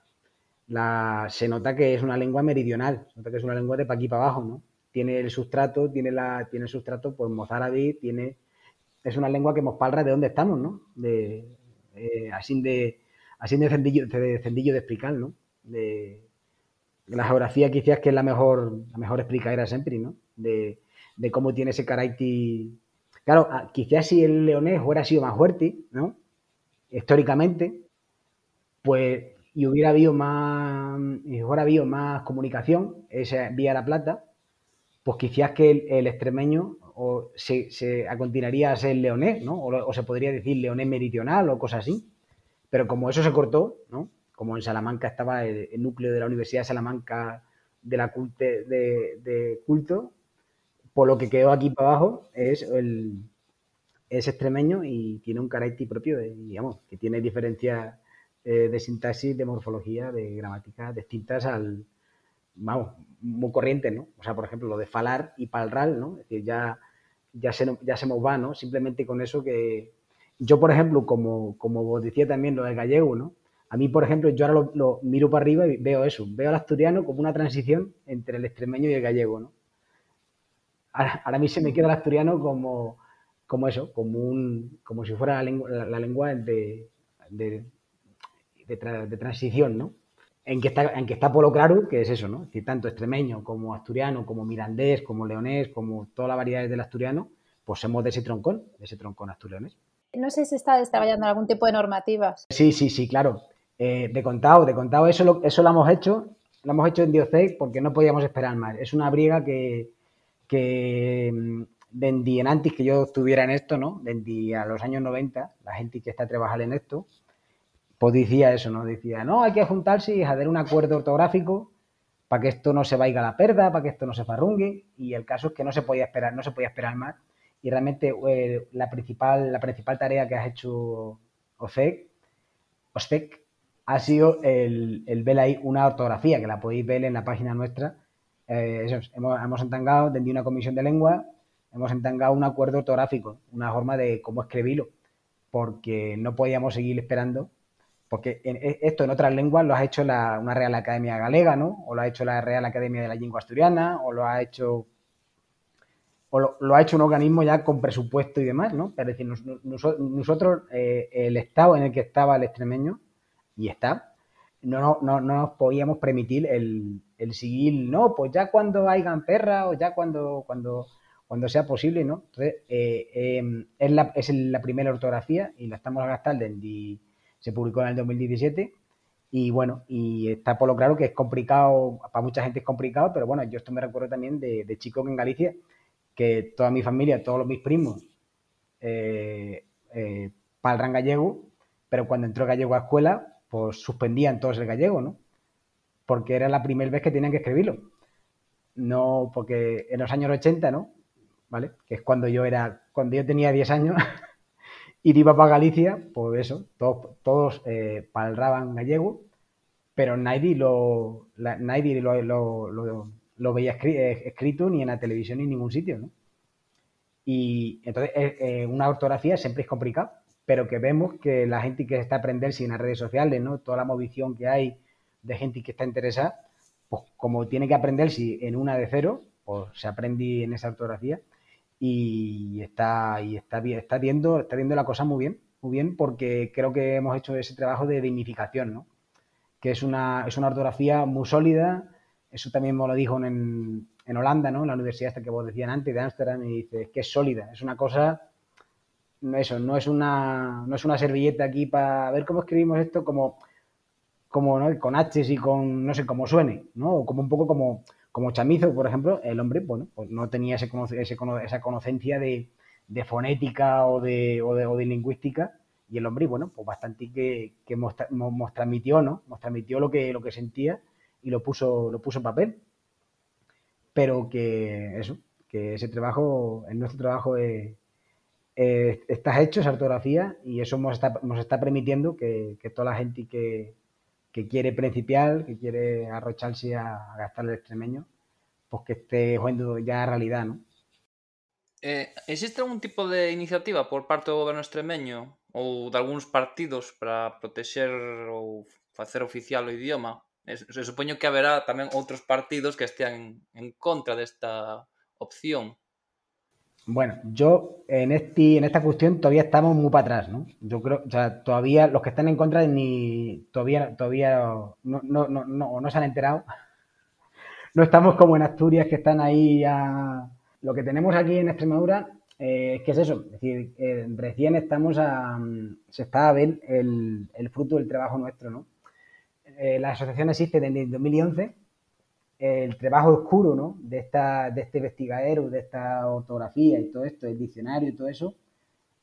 la, se nota que es una lengua meridional, se nota que es una lengua de pa' aquí para abajo, ¿no? Tiene el sustrato, tiene, la, tiene el sustrato, pues mozárabe, tiene, es una lengua que nos palra de dónde estamos, ¿no? Eh, así de así de cendillo, de cendillo de explicar, ¿no? De, la geografía quizás que es la mejor, la mejor explicadera siempre, ¿no? De, de cómo tiene ese carácter. Claro, ah, quizás si el leonés hubiera sido más fuerte, ¿no? Históricamente, pues y hubiera habido más, y hubiera habido más comunicación esa vía la plata, pues quizás que el, extremeño o se, se continuaría a ser leonés, ¿no? O, se podría decir leonés meridional o cosas así. Pero como eso se cortó, ¿no? Como en Salamanca estaba el, núcleo de la Universidad de Salamanca de la culte, de, culto, por lo que quedó aquí para abajo es el es extremeño y tiene un carácter propio, digamos, que tiene diferencias eh, de sintaxis, de morfología, de gramática distintas al, vamos, muy corriente, ¿no? O sea, por ejemplo, lo de falar y palral, ¿no? Es decir, ya, ya, se, ya se nos va, ¿no? Simplemente con eso que... Yo, por ejemplo, como, como vos decía también lo del gallego, ¿no? A mí, por ejemplo, yo ahora lo, miro para arriba y veo eso, veo al asturiano como una transición entre el extremeño y el gallego, ¿no? Ahora, a mí se me queda el asturiano como, como eso, como, un, como si fuera la lengua, la, lengua de, de, de, transición, ¿no? En que, está, en que está Polo Claro, que es eso, ¿no? Es decir, tanto extremeño como asturiano, como mirandés, como leonés, como todas las variedades del asturiano, pues somos de ese troncón, de ese troncón asturianés. No sé si está desarrollando algún tipo de normativas. Sí, sí, sí, claro. Eh, de contado, de contado, eso lo, eso lo hemos hecho, lo hemos hecho en Diocec porque no podíamos esperar más. Es una briga que, que mm, antes que yo estuviera en esto, ¿no? Vendí a los años 90, la gente que está trabajando en esto, pues decía eso, ¿no? Decía, no, hay que juntarse y hacer un acuerdo ortográfico para que esto no se vaya a la perda, para que esto no se farrungue, y el caso es que no se podía esperar, no se podía esperar más, y realmente eh, la, principal, la principal tarea que has hecho OSEC, OSEC ha sido el, ver ahí una ortografía, que la podéis ver en la página nuestra. Eh, hemos, hemos entangado, desde una comisión de lengua, hemos entangado un acuerdo ortográfico, una forma de cómo escribirlo, porque no podíamos seguir esperando porque e, esto en otras lenguas lo ha hecho una Real Academia Galega, ¿no? O lo ha hecho la Real Academia de la Lengua Asturiana, o lo ha hecho o lo, ha hecho un organismo ya con presupuesto y demás, ¿no? Es decir, nosotros, eh, el estado en el que estaba el extremeño, y está, no, no, nos podíamos permitir el, el, seguir, no, pues ya cuando hayan perra o ya cuando, cuando, cuando sea posible, ¿no? Entonces, eh, em, es, la, es la primera ortografía y la estamos a gastar desde se publicó en el 2017 y bueno, y está por lo claro que es complicado, para mucha gente es complicado, pero bueno, yo esto me recuerdo también de, de chico en Galicia, que toda mi familia, todos mis primos, eh, eh, palran gallego, pero cuando entró gallego a escuela, pues suspendían todos el gallego, ¿no? Porque era la primera vez que tenían que escribirlo. No, porque en los años 80, ¿no? ¿Vale? Que es cuando yo era, cuando yo tenía 10 años, y iba para Galicia, pues eso, todos, todos eh, palraban gallego, pero nadie lo, nadie lo, lo, lo, veía eh, escrito ni en la televisión ni en ningún sitio. Y entonces eh, una ortografía siempre es complicado, pero que vemos que la gente que está aprendiendo en las redes sociales, ¿no? Toda la movición que hay de gente que está interesada, pues como tiene que aprenderse en una de cero, pues se aprende en esa ortografía y está, y está, viendo, está viendo la cosa muy bien, muy bien, porque creo que hemos hecho ese trabajo de dignificación, ¿no? que es una, es una ortografía muy sólida, eso también me lo dijo en, en Holanda, ¿no? En la universidad esta que vos decían antes, de Ámsterdam, y dice, que es sólida, es una cosa, eso, no es una, no es una servilleta aquí para ver cómo escribimos esto como, como ¿no? con H y con, no sé, cómo suene, ¿no? como un poco como, como Chamizo, por ejemplo, el hombre, bueno, pues no tenía esa conocencia de, fonética o de, lingüística, y el hombre, bueno, pues bastante que, que nos, transmitió, ¿no? Nos transmitió lo que, sentía y lo puso, lo puso en papel. Pero que eso, que ese trabajo, en nuestro trabajo es, está hecho, esa ortografía, y eso nos está, permitiendo que toda la gente que, que quiere principiar, que quiere arrocharse a, gastar el extremeño, pues que esté jugando ya realidad, ¿no? Eh, existe algún tipo de iniciativa por parte do goberno extremeño ou de algúns partidos para protexer ou facer oficial o idioma? Se supoño que haberá tamén outros partidos que estean en contra desta opción. Bueno, yo en, este, en esta cuestión todavía estamos muy para atrás, ¿no? Yo creo, o sea, todavía los que están en contra ni todavía, todavía no, no, no, no, no se han enterado. No estamos como en Asturias que están ahí a... Lo que tenemos aquí en Extremadura Eh, ¿Qué es eso? Es decir, eh, recién estamos a, se está a ver el, el fruto del trabajo nuestro, ¿no? Eh, la asociación existe desde el 2011. El trabajo oscuro, ¿no? De, esta, de este investigadero, de esta ortografía y todo esto, el diccionario y todo eso,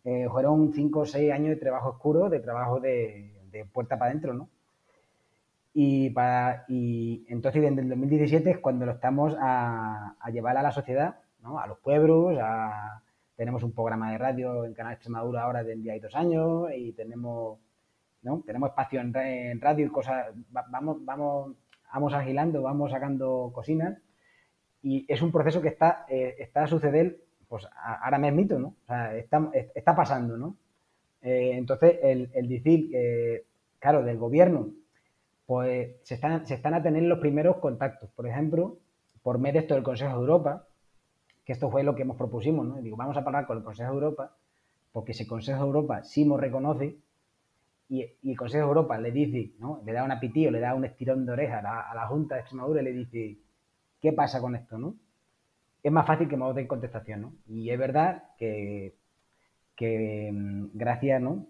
eh, fueron cinco o seis años de trabajo oscuro, de trabajo de, de puerta para adentro, ¿no? Y, para, y entonces desde el 2017 es cuando lo estamos a, a llevar a la sociedad, ¿no? a los pueblos, tenemos un programa de radio en Canal Extremadura ahora de día y dos años y tenemos, ¿no? tenemos espacio en, en radio y cosas, vamos, vamos, vamos agilando, vamos sacando cocinas y es un proceso que está, eh, está a suceder pues ahora mismo, ¿no? O sea, está, está pasando, ¿no? Eh, entonces, el, el decir, eh, claro, del gobierno, pues se están, se están a tener los primeros contactos. Por ejemplo, por medio de esto del Consejo de Europa, que esto fue lo que hemos propusimos, ¿no? Digo, vamos a hablar con el Consejo de Europa, porque ese Consejo de Europa sí nos reconoce y, el Consejo de Europa le dice, ¿no? Le da un apitío, le da un estirón de oreja a la, a la Junta de Extremadura y le dice, ¿qué pasa con esto, no? Es más fácil que me den contestación, ¿no? Y es verdad que, que gracias, ¿no?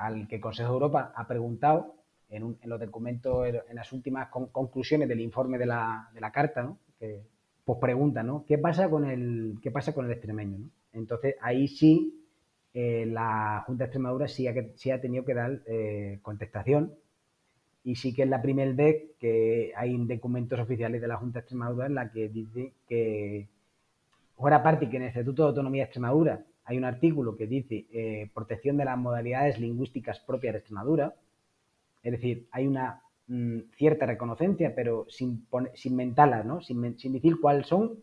Al que el Consejo de Europa ha preguntado en, los documentos, en las últimas con, conclusiones del informe de la, de la carta, ¿no? Que, pues pregunta, ¿no? ¿Qué pasa con el, qué pasa con el extremeño? ¿no? Entonces, ahí sí, eh, la Junta de Extremadura sí ha, sí ha tenido que dar eh, contestación y sí que es la primera vez que hay documentos oficiales de la Junta de Extremadura en la que dice que, fuera parte que en el Estatuto de Autonomía de Extremadura hay un artículo que dice eh, protección de las modalidades lingüísticas propias de Extremadura, es decir, hay una mmm, cierta reconocencia, pero sin, sin ¿no? Sin, sin, decir cuáles son,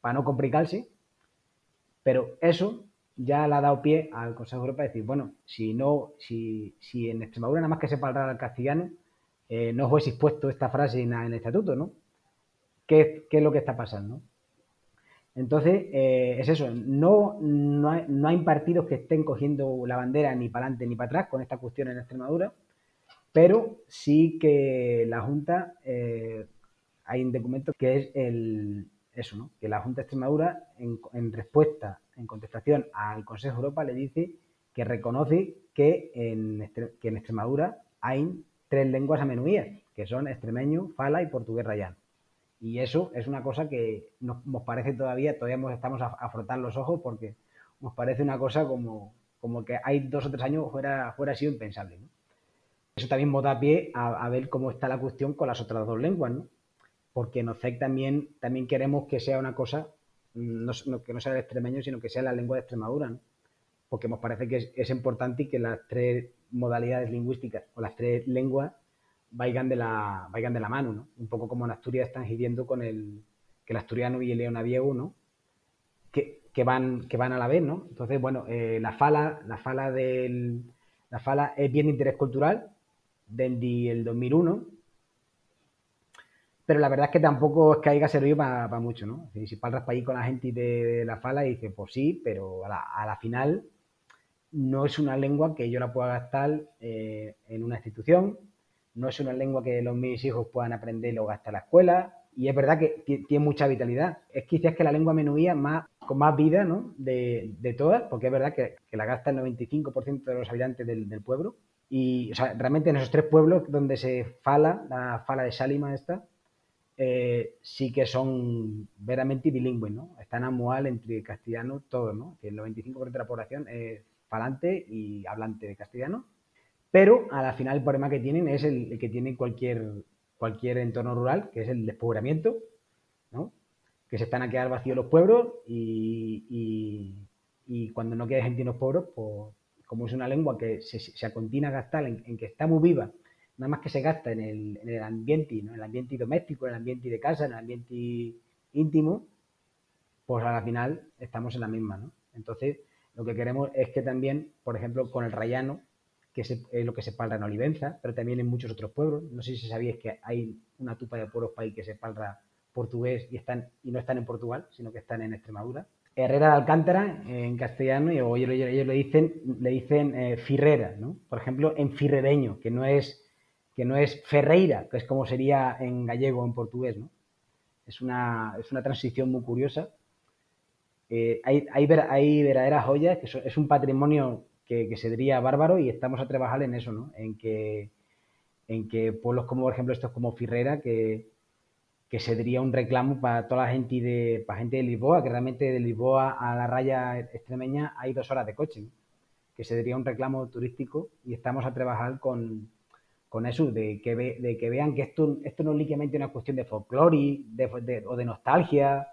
para no complicarse. Pero eso ya le ha dado pie al Consejo Europeo para decir, bueno, si no, si, si en Extremadura nada más que se hablar al castellano, eh, no fuese expuesto esta frase en, el estatuto, ¿no? ¿Qué, ¿Qué, es lo que está pasando? Entonces, eh, es eso, no, no hay, no, hay, partidos que estén cogiendo la bandera ni para adelante ni para atrás con esta cuestión en Extremadura, pero sí que la Junta, eh, hay un documento que es el, eso, ¿no? que la Junta de Extremadura, en, respuesta, en contestación al Consejo de Europa, le dice que reconoce que en, que en Extremadura hay tres lenguas amenuías, que son extremeño, fala y portugués rayano. Y eso es una cosa que nos, nos parece todavía, todavía estamos a, a, frotar los ojos porque nos parece una cosa como, como que hay dos o tres años fuera, fuera sido impensable. ¿no? Eso también nos da pie a, a, ver cómo está la cuestión con las otras dos lenguas, ¿no? Porque en OCEC también, también queremos que sea una cosa, no, no, que no sea el extremeño, sino que sea la lengua de Extremadura, ¿no? Porque nos parece que es, es, importante que las tres modalidades lingüísticas o las tres lenguas vayan de la, vayan de la mano, ¿no? Un poco como en Asturias están gidiendo con el, que el asturiano y el leonaviego, ¿no? Que, que, van, que van a la vez, ¿no? Entonces, bueno, eh, la fala, la fala del, la fala es bien de interés cultural, desde el 2001, pero la verdad es que tampoco es que haya servido para, para mucho, ¿no? Si, parlas para ir con la gente de la fala y dice, pues sí, pero a la, a la, final no es una lengua que yo la pueda gastar eh, en una institución, no es una lengua que los mis hijos puedan aprender y luego gastar en la escuela, y es verdad que tiene mucha vitalidad. Es quizás que la lengua menuía más, con más vida ¿no? de, de todas, porque es verdad que, que la gasta el 95% de los habitantes del, del pueblo, y o sea, realmente en esos tres pueblos donde se fala, la fala de Salima esta, eh, sí que son veramente bilingües, ¿no? Están amual entre castellano, todo, ¿no? El 95% de la población es falante y hablante de castellano, pero a la final el problema que tienen es el, que tiene cualquier, cualquier entorno rural, que es el despoblamiento, ¿no? Que se están a quedar vacíos los pueblos y, y, cuando no queda gente en los pueblos, pues como es una lengua que se, se acontina a en, en, que está muy viva, nada más que se gasta en el, en el ambiente, ¿no? en el ambiente doméstico, en el ambiente de casa, en el ambiente íntimo, pues a la final estamos en la misma, ¿no? Entonces, lo que queremos es que también, por ejemplo, con el rayano, que es lo que se palra en Olivenza, pero también en muchos otros pueblos, no sé si sabíais que hay una tupa de pueblos país que se palra portugués y, están, y no están en Portugal, sino que están en Extremadura, Herrera de Alcántara en castellano y ellos, ellos le dicen, le dicen eh, Firrera, ¿no? Por ejemplo, en firrereño, que no es que no es Ferreira, que es como sería en gallego o en portugués, ¿no? Es una, es una transición muy curiosa. eh, hay, hay, hay, verdaderas joyas, que es un patrimonio que, que sería bárbaro y estamos a trabajar en eso, ¿no? En que, en que pueblos como, por ejemplo, estos como Firrera, que, que sería un reclamo para toda la gente de, para gente de Lisboa, que realmente de Lisboa a la raya extremeña hay dos horas de coche, que sería un reclamo turístico y estamos a trabajar con, con eso, de que, de que vean que esto, esto no es únicamente una cuestión de folclore de, o de nostalgia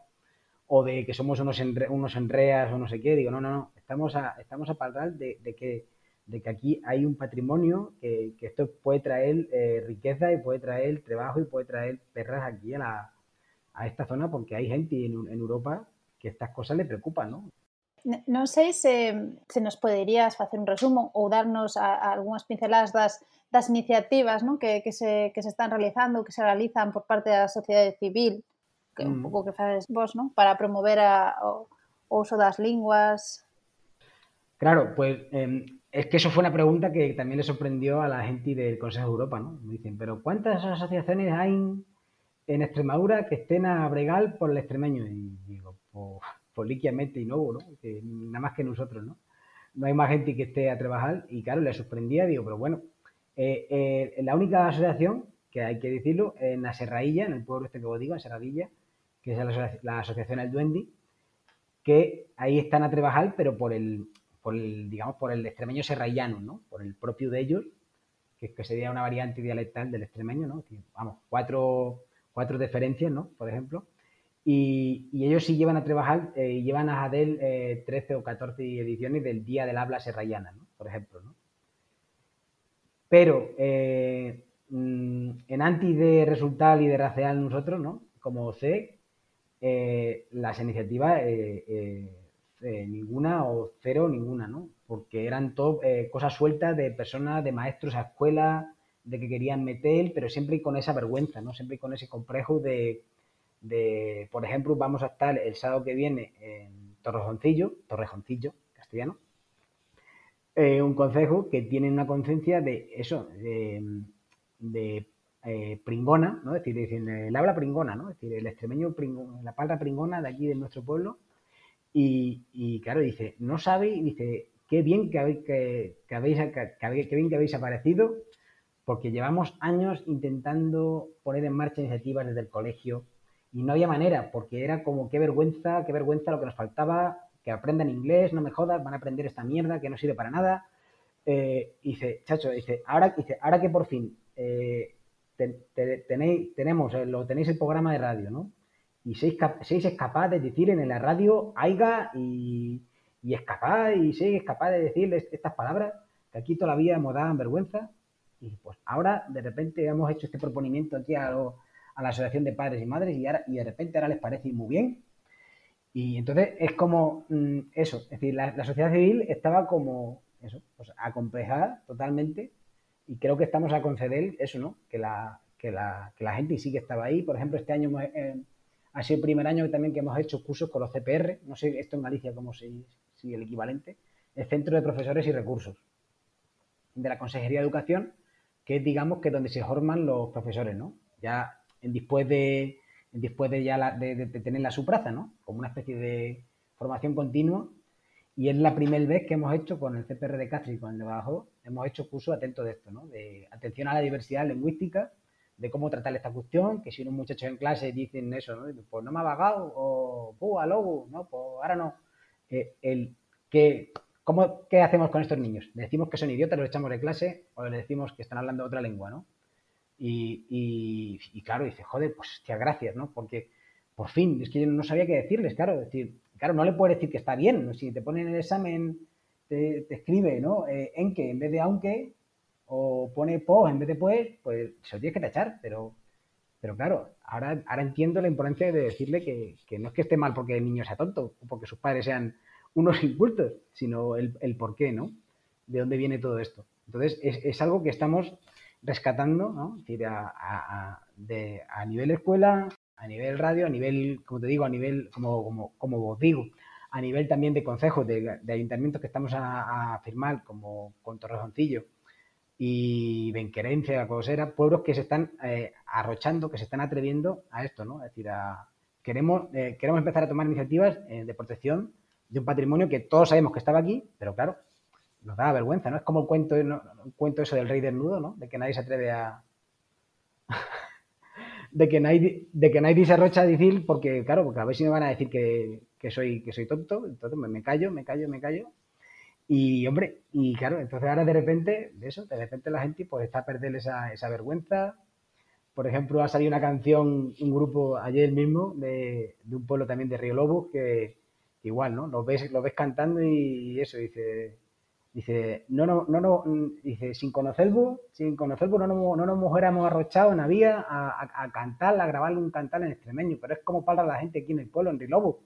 o de que somos unos, unos enreas o no sé qué. Digo, no, no, no, estamos a, estamos a hablar de, que, de que aquí hay un patrimonio que, que esto puede traer eh, riqueza y puede traer trabajo y puede traer perras aquí a, la, a esta zona porque hay gente en, en Europa que estas cosas le preocupan, ¿no? Non sei se, se nos poderías facer un resumo ou darnos a, a pinceladas das, das iniciativas non? Que, que, se, que se están realizando, que se realizan por parte da sociedade civil, que mm. un pouco que fades vos, non? Para promover a, o, o uso das linguas. Claro, pues eh, es que eso fue una pregunta que también le sorprendió a la gente del Consejo de Europa, ¿no? Me dicen, pero ¿cuántas asociaciones hay en Extremadura que estén a bregal por el extremeño? Y digo, pues poliquiamente y nuevo, ¿no? Que nada más que nosotros, ¿no? No hay más gente que esté a trabajar y claro, le sorprendía, digo, pero bueno, eh, eh, la única asociación, que hay que decirlo, en la Serrailla, en el pueblo este que os digo, en Serradilla, que es la, asociación El Duendi, que ahí están a trabajar, pero por el, por el digamos, por el extremeño serrallano, ¿no? Por el propio de ellos, que, sería una variante dialectal del extremeño, ¿no? Vamos, cuatro, cuatro diferencias, ¿no? Por ejemplo. Y, ellos sí llevan a trabajar, eh, llevan a Jadel 13 eh, o 14 ediciones del Día del Habla Serrayana, ¿no? por ejemplo. Pero eh, mm, en anti de resultal y de racial nosotros, ¿no? como sé, las iniciativas ninguna o cero ninguna, ¿no? porque eran todo cosas sueltas de personas, de maestros a escuela, de que querían meter, pero siempre con esa vergüenza, ¿no? siempre con ese complejo de de, por ejemplo, vamos a estar el sábado que viene en Torrejoncillo, Torrejoncillo, castellano, eh, un consejo que tiene una conciencia de eso, de, eh, pringona, ¿no? Es decir, el habla pringona, ¿no? Es decir, el extremeño, la palabra pringona de aquí de nuestro pueblo. Y, claro, dice, no sabe, dice, qué bien que habéis, que, habéis, qué bien que habéis aparecido, porque llevamos años intentando poner en marcha iniciativas desde el colegio, y no había manera, porque era como qué vergüenza, qué vergüenza lo que nos faltaba, que aprendan inglés, no me jodas, van a aprender esta mierda que no sirve para nada. Eh, dice, chacho, dice, ahora, dice, ahora que por fin eh, tenéis, tenemos, eh, lo tenéis el programa de radio, ¿no? Y seis, es capaz de decir en la radio aiga y, y es capaz, y seis es capaz de decir estas palabras que aquí todavía hemos dado vergüenza. Y pues ahora de repente hemos hecho este proponimiento aquí a los a la Asociación de Padres y Madres y, ahora, y de repente ahora les parece muy bien. Y entonces es como mm, eso, es decir, la, sociedad civil estaba como eso, pues acomplejada totalmente y creo que estamos a conceder eso, ¿no? Que la, que la, que la gente sí que estaba ahí. Por ejemplo, este año eh, ha sido el primer año también que hemos hecho cursos con los CPR, no sé esto en Galicia como si, si el equivalente, el Centro de Profesores y Recursos de la Consejería de Educación, que es digamos que donde se forman los profesores, ¿no? Ya después de, después de ya de, tener la supraza, ¿no? Como una especie de formación continua. Y es la primera vez que hemos hecho con el CPR de Castro y con el de Bajo, hemos hecho curso atento de esto, ¿no? De atención a la diversidad lingüística, de cómo tratar esta cuestión, que si unos muchachos en clase dicen eso, ¿no? Pues no me ha vagado, o púa, lobo, ¿no? Pues ahora no. Eh, el, que, ¿cómo, ¿Qué hacemos con estos niños? ¿Le decimos que son idiotas, los echamos de clase o le decimos que están hablando otra lengua, ¿no? Y, y, claro, dice, joder, pues hostia, gracias, ¿no? Porque por fin, es que yo no sabía qué decirles, claro, decir, claro, no le puedes decir que está bien, si te ponen el examen, te, escribe, ¿no? Eh, en que en vez de aunque, o pone po en vez de pues, pues se lo tienes que tachar, pero, pero claro, ahora, ahora entiendo la importancia de decirle que, que, no es que esté mal porque el niño sea tonto, o porque sus padres sean unos incultos, sino el, el por qué, ¿no? De dónde viene todo esto. Entonces, es, es algo que estamos rescatando, ¿no? decir, a, de, a, nivel escuela, a nivel radio, a nivel, como te digo, a nivel, como, como, como digo, a nivel también de consejos, de, ayuntamientos que estamos a, firmar, como con Torrejoncillo y Benquerencia, Cosera, pueblos que se están eh, arrochando, que se están atreviendo a esto, ¿no? Es decir, a, queremos, eh, queremos empezar a tomar iniciativas eh, de protección de un patrimonio que todos sabemos que estaba aquí, pero claro, nos da vergüenza, ¿no? Es como el cuento, cuento eso del rey desnudo, ¿no? De que nadie se atreve a... de, que nadie, de que nadie se arrocha a decir, porque, claro, porque a ver si me van a decir que, soy, que soy tonto, entonces me, callo, me callo, me callo. Y, hombre, y claro, entonces ahora de repente, de eso, de repente la gente pues está a perder esa, vergüenza. Por ejemplo, ha salido una canción, un grupo ayer mismo, de, de un pueblo también de Río Lobos, que, igual, ¿no? Lo ves, lo ves cantando y eso, dice, dice, no, no, no, no, dice, sin conocerlo, sin conocerlo, no, no, no nos hubiéramos arrochado en la vía a, a, cantar, a grabarle un cantar en extremeño, pero es como para la gente aquí en el pueblo, en Rilobo.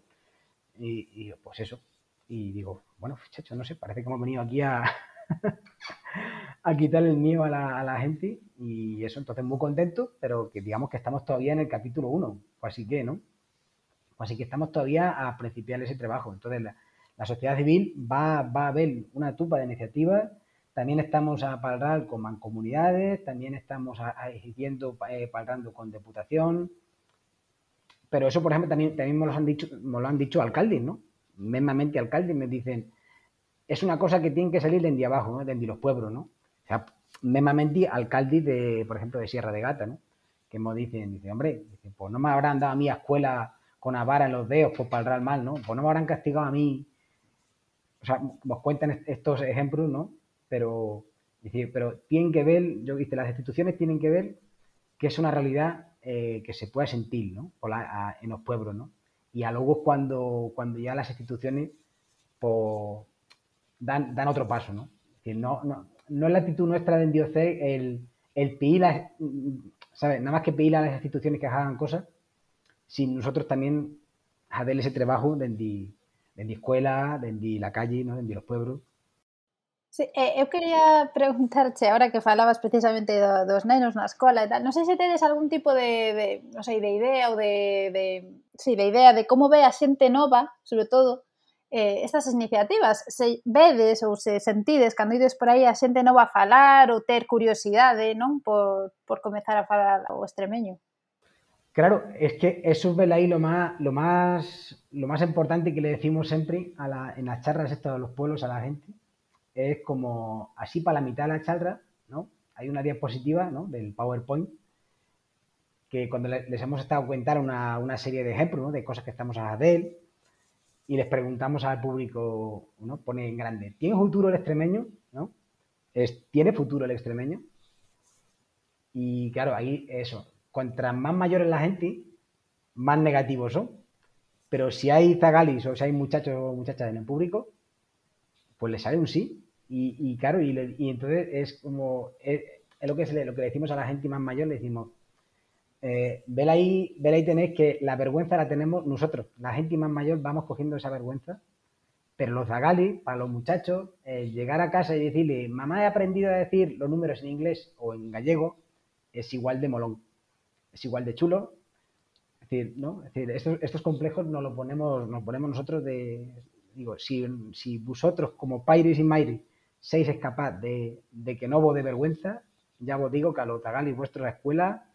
Y, y pues eso. Y digo, bueno, chacho, no sé, parece que hemos venido aquí a, a quitarle el miedo a la, a la, gente y eso, entonces muy contento, pero que digamos que estamos todavía en el capítulo 1, pues así que, ¿no? Así que estamos todavía a principiar ese trabajo. Entonces, la, la sociedad civil va, va, a ver una tupa de iniciativas. También estamos a palrar con mancomunidades, también estamos exigiendo, eh, palrando con diputación. Pero eso, por ejemplo, también, también me, lo han dicho, me lo han dicho alcaldes, ¿no? Mesmamente alcaldes me dicen, es una cosa que tiene que salir de abajo, ¿no? de los pueblos, ¿no? O sea, mesmamente alcaldes de, por ejemplo, de Sierra de Gata, ¿no? Que me dicen, dice, hombre, pues no me habrán dado a mí a escuela con a vara en los dedos por palrar mal, ¿no? Pues no me habrán castigado a mí. O sea, nos cuentan estos ejemplos, ¿no? Pero, pero tienen que ver, yo dice, las instituciones tienen que ver que es una realidad eh, que se pueda sentir, ¿no? en los pueblos, ¿no? Y a luego cuando, cuando ya las instituciones pues, dan, dan otro paso, ¿no? No, es la actitud nuestra de Dios el, el pedir, ¿sabes? Nada más que pedir a las instituciones que hagan cosas, si nosotros también hacer ese trabajo dentro la escuela, dentro la calle, ¿no? dentro los pueblos. Sí, eh, quería preguntarte, ahora que falabas precisamente do, dos nenos na escola e tal, non sei se tedes algún tipo de, de non de idea ou de, de, sí, de idea de como ve a nova, sobre todo, eh, estas iniciativas. Se vedes ou se sentides cando ides por aí a xente nova a falar ou ter curiosidade, non? Por, por comezar a falar o extremeño. Claro, es que eso es ahí lo más, lo más, lo más importante que le decimos siempre en las charlas estas de los pueblos a la gente. Es como así para la mitad de la charla, ¿no? Hay una diapositiva ¿no? del PowerPoint que cuando les hemos estado contando una, una serie de ejemplos ¿no? de cosas que estamos a hacer y les preguntamos al público, ¿no? pone en grande, ¿tiene futuro el extremeño? ¿No? ¿Tiene futuro el extremeño? Y claro, ahí eso, contra más mayores la gente, más negativos son. Pero si hay zagalis o si hay muchachos o muchachas en el público, pues le sale un sí. Y, claro, y, entonces es como, es, lo, que lo que le decimos a la gente más mayor, le decimos, eh, ahí, ahí tenéis que la vergüenza la tenemos nosotros, la gente más mayor vamos cogiendo esa vergüenza, pero los zagalis, para los muchachos, llegar a casa y decirle, mamá he aprendido a decir los números en inglés o en gallego, es igual de molón es igual de chulo. Es decir, ¿no? Es decir estos, complejos nos los ponemos, nos ponemos nosotros de. Digo, si, si vosotros, como Pairis y Mairi, seis capaz de, que no vos de vergüenza, ya os digo que a los tagalis vuestra escuela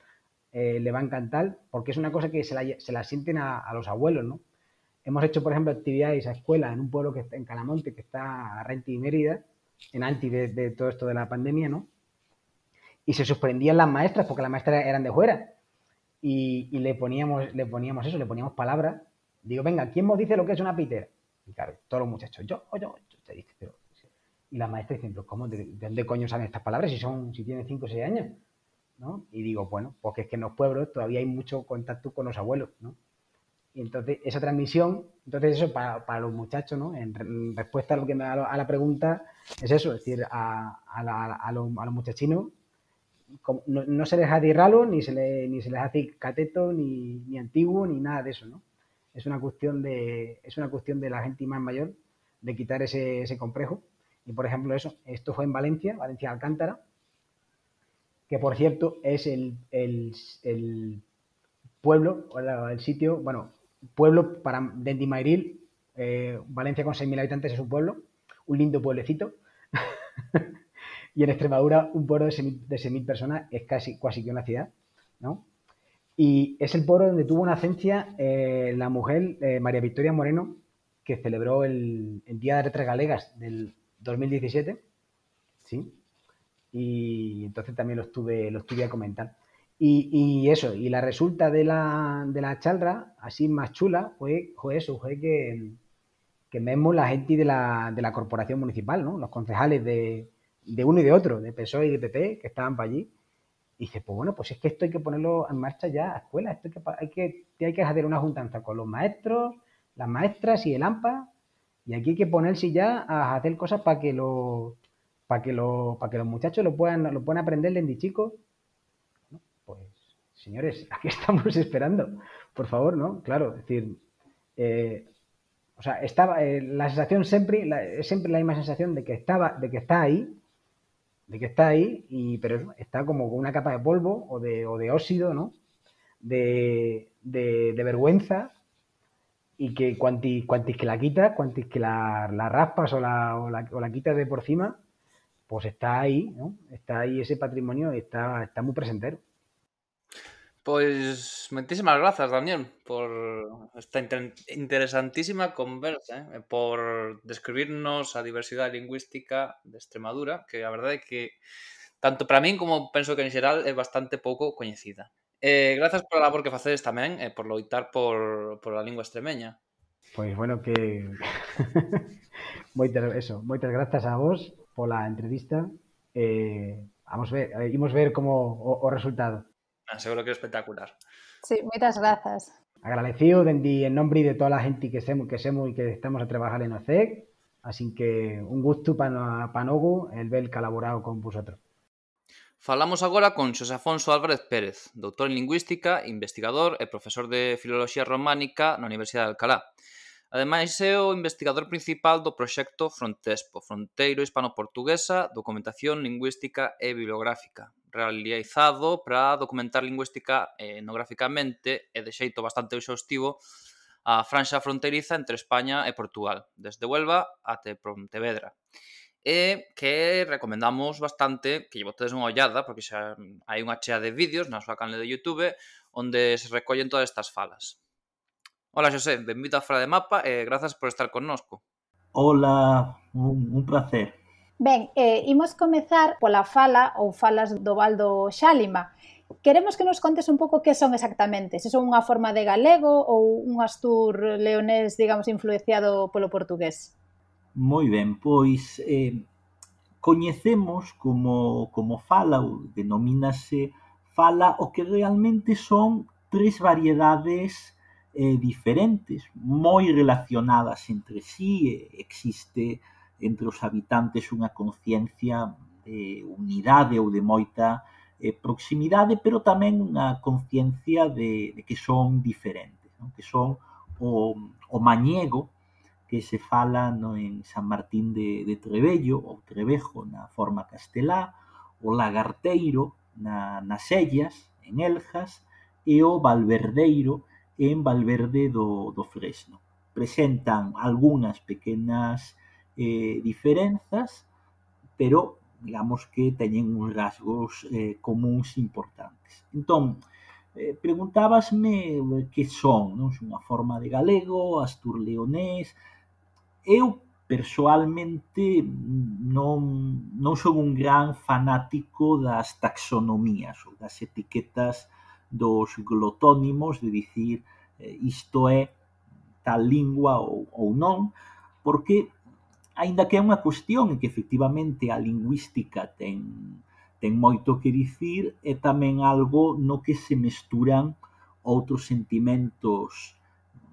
eh, le va a encantar, porque es una cosa que se la, se la sienten a, los abuelos, ¿no? Hemos hecho, por ejemplo, actividades a escuela en un pueblo que está en Calamonte, que está a Renti y Mérida, en anti de, de, todo esto de la pandemia, ¿no? Y se sorprendían las maestras, porque las maestras eran de fuera y, le, poníamos, le poníamos eso, le poníamos palabras. Digo, venga, ¿quién nos dice lo que es una pitera? Y claro, todos los muchachos, yo, yo, yo, te pero... Y la maestra dice, pero ¿cómo? ¿De, dónde coño saben estas palabras si son, si tienen 5 o 6 años? ¿No? Y digo, bueno, porque es que en los pueblos todavía hay mucho contacto con los abuelos, ¿no? Y entonces esa transmisión, entonces eso para, para los muchachos, ¿no? En, respuesta a lo que me da a la pregunta, es eso, es decir, a, a, a los, los muchachinos no, se les hace ralo, ni se, le, les hace cateto, ni, antiguo, ni nada de eso. Es una cuestión de, es una cuestión de la gente más mayor de quitar ese, complejo. Y por ejemplo, eso, esto fue en Valencia, Valencia Alcántara, que por cierto es el, pueblo, el sitio, bueno, pueblo para eh, Valencia con 6.000 habitantes es un pueblo, un lindo pueblecito. Y en Extremadura, un pueblo de 6.000 personas es casi, casi que una ciudad, ¿no? Y es el pueblo donde tuvo nacencia eh, la mujer eh, María Victoria Moreno, que celebró el, el Día de Letras Galegas del 2017. ¿sí? Y entonces también lo estuve, lo estuve a comentar. Y, y eso, y la resulta de la, de la chalra, así más chula, fue, fue eso, fue que, que mismo la gente de la, de la corporación municipal, ¿no? los concejales de, de uno y de otro, de PSOE y de PP, que estaban para allí, y dice, pues bueno, pues es que esto hay que ponerlo en marcha ya a escuela, esto hay que, hay que, hay que hacer una juntanza con los maestros, las maestras y el AMPA, y aquí hay que ponerse ya a hacer cosas para que los para que, lo, para que los muchachos lo puedan, lo puedan aprender de chicos. pues, señores, aquí estamos esperando, por favor, ¿no? Claro, es decir, eh, o sea, estaba, eh, la sensación siempre, la, es siempre la misma sensación de que estaba, de que está ahí, de que está ahí, y, pero está como con una capa de polvo o de, o de óxido, ¿no? De, de, vergüenza y que cuantis, cuantis que la quitas, cuantis que la, la raspas o la, o la, o la quitas de por encima, pues está aí, ¿no? Está aí ese patrimonio e está, está moi presentero. Pois, moitísimas grazas, Daniel, por esta inter interesantísima conversa, eh? por describirnos a diversidade lingüística de Extremadura, que a verdade é que tanto para min como penso que en xeral é bastante pouco coñecida. Eh, grazas pola labor que facedes tamén e eh, por loitar por, por a lingua extremeña. Pois, bueno, que... moitas, eso, moitas grazas a vos pola entrevista. Eh, vamos ver, eh, imos ver como o, o resultado. Seguro que é espectacular. Sí, moitas grazas. Agradecido dendi en nombre de toda a xente que semos, que semos e que estamos a trabajar en OCEC, así que un gusto para pa nogo el ver colaborado con vosotros. Falamos agora con Xosé Afonso Álvarez Pérez, doutor en Lingüística, investigador e profesor de Filoloxía Románica na Universidade de Alcalá. Ademais é o investigador principal do proxecto Frontespo, Fronteiro Hispano-Portuguesa, Documentación Lingüística e Bibliográfica, realizado para documentar lingüística e etnográficamente e de xeito bastante exhaustivo a franxa fronteriza entre España e Portugal, desde Huelva até Pontevedra. E que recomendamos bastante que lle botedes unha ollada, porque xa hai unha chea de vídeos na súa canal de Youtube onde se recollen todas estas falas. Hola Xosé, benvido a Fora de Mapa e grazas por estar connosco. Hola, un, un placer. Ben, eh, imos comezar pola fala ou falas do Baldo Xálima. Queremos que nos contes un pouco que son exactamente, se son unha forma de galego ou un astur leonés, digamos, influenciado polo portugués. Moi ben, pois eh, coñecemos como, como fala ou denomínase fala o que realmente son tres variedades eh, diferentes, moi relacionadas entre sí, eh, existe eh, entre os habitantes unha conciencia de unidade ou de moita eh, proximidade, pero tamén unha conciencia de, de que son diferentes, non? que son o, o mañego que se fala no, en San Martín de, de Trebello ou Trevejo na forma castelá, o lagarteiro na, nas Ellas, en Eljas, e o valverdeiro en Valverde do, do Fresno. Presentan algunhas pequenas eh, diferenzas, pero digamos que teñen uns rasgos eh, comuns importantes. Entón, eh, preguntábasme eh, que son, non? Unha forma de galego, asturleonés. Eu persoalmente non, non son un gran fanático das taxonomías ou das etiquetas dos glotónimos, de dicir eh, isto é tal lingua ou, ou non, porque aínda que é unha cuestión que efectivamente a lingüística ten ten moito que dicir e tamén algo no que se mesturan outros sentimentos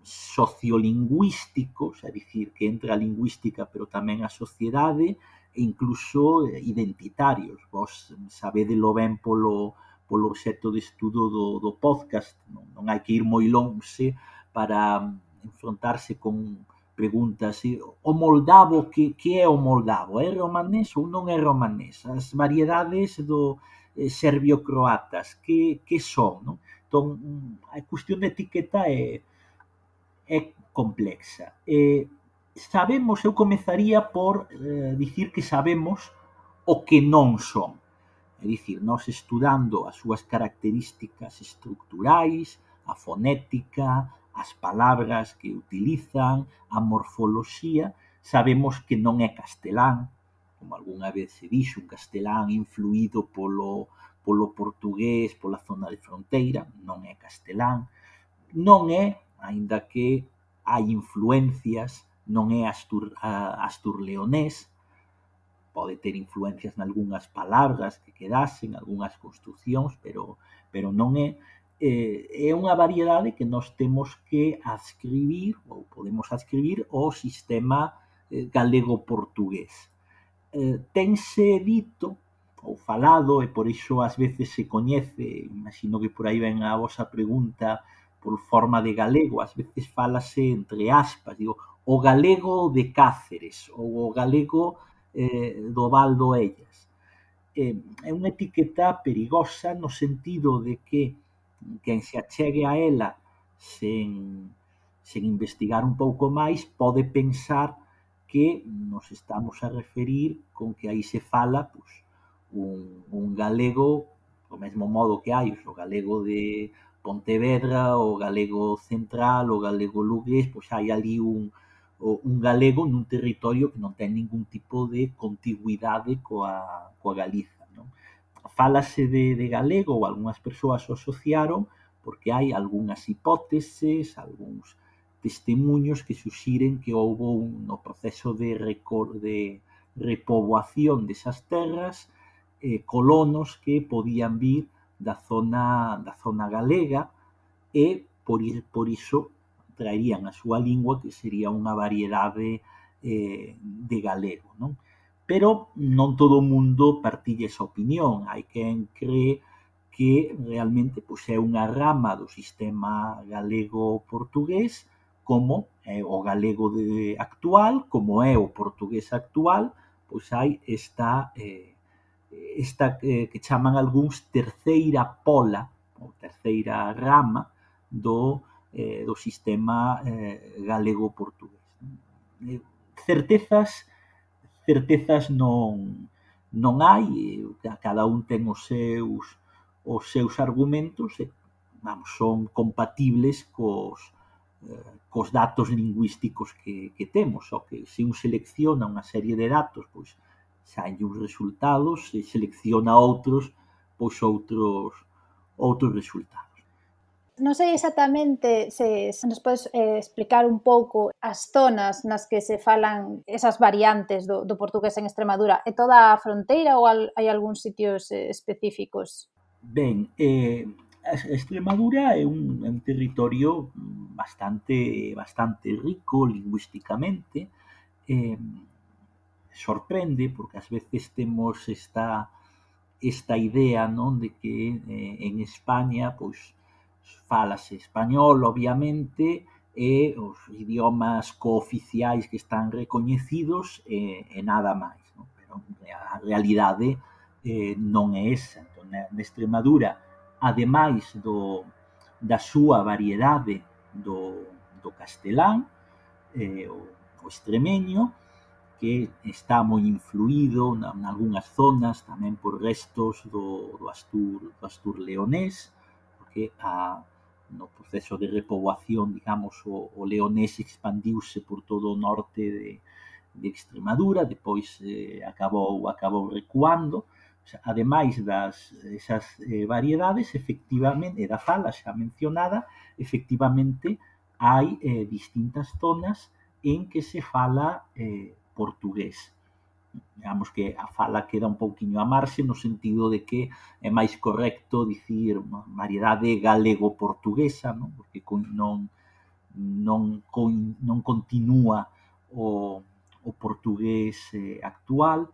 sociolingüísticos, é dicir, que entra a lingüística pero tamén a sociedade e incluso identitarios. Vos sabedelo ben polo polo obxecto de estudo do, do podcast, non, non hai que ir moi lonxe para enfrontarse con pregúntase o moldavo que que é o moldavo, é romanés ou non é romanés? As variedades do eh, serbio-croatas que que son, non? Entón, mm, a cuestión de etiqueta é é complexa. Eh, sabemos, eu comezaría por eh, dicir que sabemos o que non son. É dicir, nós estudando as súas características estructurais, a fonética, as palabras que utilizan, a morfoloxía, sabemos que non é castelán, como algunha vez se dixo, un castelán influído polo polo portugués, pola zona de fronteira, non é castelán, non é, aínda que hai influencias, non é astur, asturleonés, pode ter influencias nalgúnas palabras que quedasen, algunhas construcións, pero pero non é eh, é unha variedade que nós temos que adscribir ou podemos adscribir ao sistema eh, galego-portugués. Eh, tense dito ou falado, e por iso ás veces se coñece, imagino que por aí ven a vosa pregunta por forma de galego, ás veces falase entre aspas, digo, o galego de Cáceres ou o galego eh, do Val do Ellas. Eh, é unha etiqueta perigosa no sentido de que quen se achegue a ela sen, sen investigar un pouco máis pode pensar que nos estamos a referir con que aí se fala pois, un, un galego do mesmo modo que hai o galego de Pontevedra, o galego central, o galego lugués, pois hai ali un, un galego nun territorio que non ten ningún tipo de contigüidade coa, coa Galicia. Fálase de, de galego, ou algunhas persoas o asociaron, porque hai algunhas hipóteses, algúns testemunhos que suxiren que houve un, no proceso de, recor de repoboación desas terras, eh, colonos que podían vir da zona da zona galega e por, ir, por iso traerían a súa lingua que sería unha variedade eh, de galego, non? Pero non todo o mundo partille esa opinión, hai quen cree que realmente pois é unha rama do sistema galego-portugués como é o galego de actual, como é o portugués actual, pois hai esta eh, esta eh, que chaman algúns terceira pola, ou terceira rama do eh, do sistema eh, galego-portugués. Eh, certezas certezas non non hai, cada un ten os seus os seus argumentos e, vamos, son compatibles cos eh, cos datos lingüísticos que, que temos, só que se un selecciona unha serie de datos, pois saen uns resultados, se selecciona outros, pois outros outros resultados. Non sei exactamente se, se nos podes eh, explicar un pouco as zonas nas que se falan esas variantes do, do portugués en Extremadura. É toda a fronteira ou al, hai algúns sitios eh, específicos? Ben, eh, Extremadura é un, é un territorio bastante bastante rico lingüísticamente. Eh, sorprende porque ás veces temos esta esta idea non de que eh, en España pois Fálase español, obviamente, e os idiomas cooficiais que están recoñecidos e e nada máis, non? Pero a realidade eh, non é esa. Entón, na Extremadura, ademais do da súa variedade do do castelán, o o extremeño, que está moi influído en algunhas zonas tamén por restos do do astur do asturleonés, que a, no proceso de repoboación, digamos, o, o leonés expandiuse por todo o norte de, de Extremadura, depois eh, acabou acabou recuando. O sea, ademais das esas eh, variedades, efectivamente, e da fala xa mencionada, efectivamente hai eh, distintas zonas en que se fala eh, portugués digamos que a fala queda un pouquiño a marxe no sentido de que é máis correcto dicir variedade galego-portuguesa, non? porque non non non continúa o, o portugués eh, actual,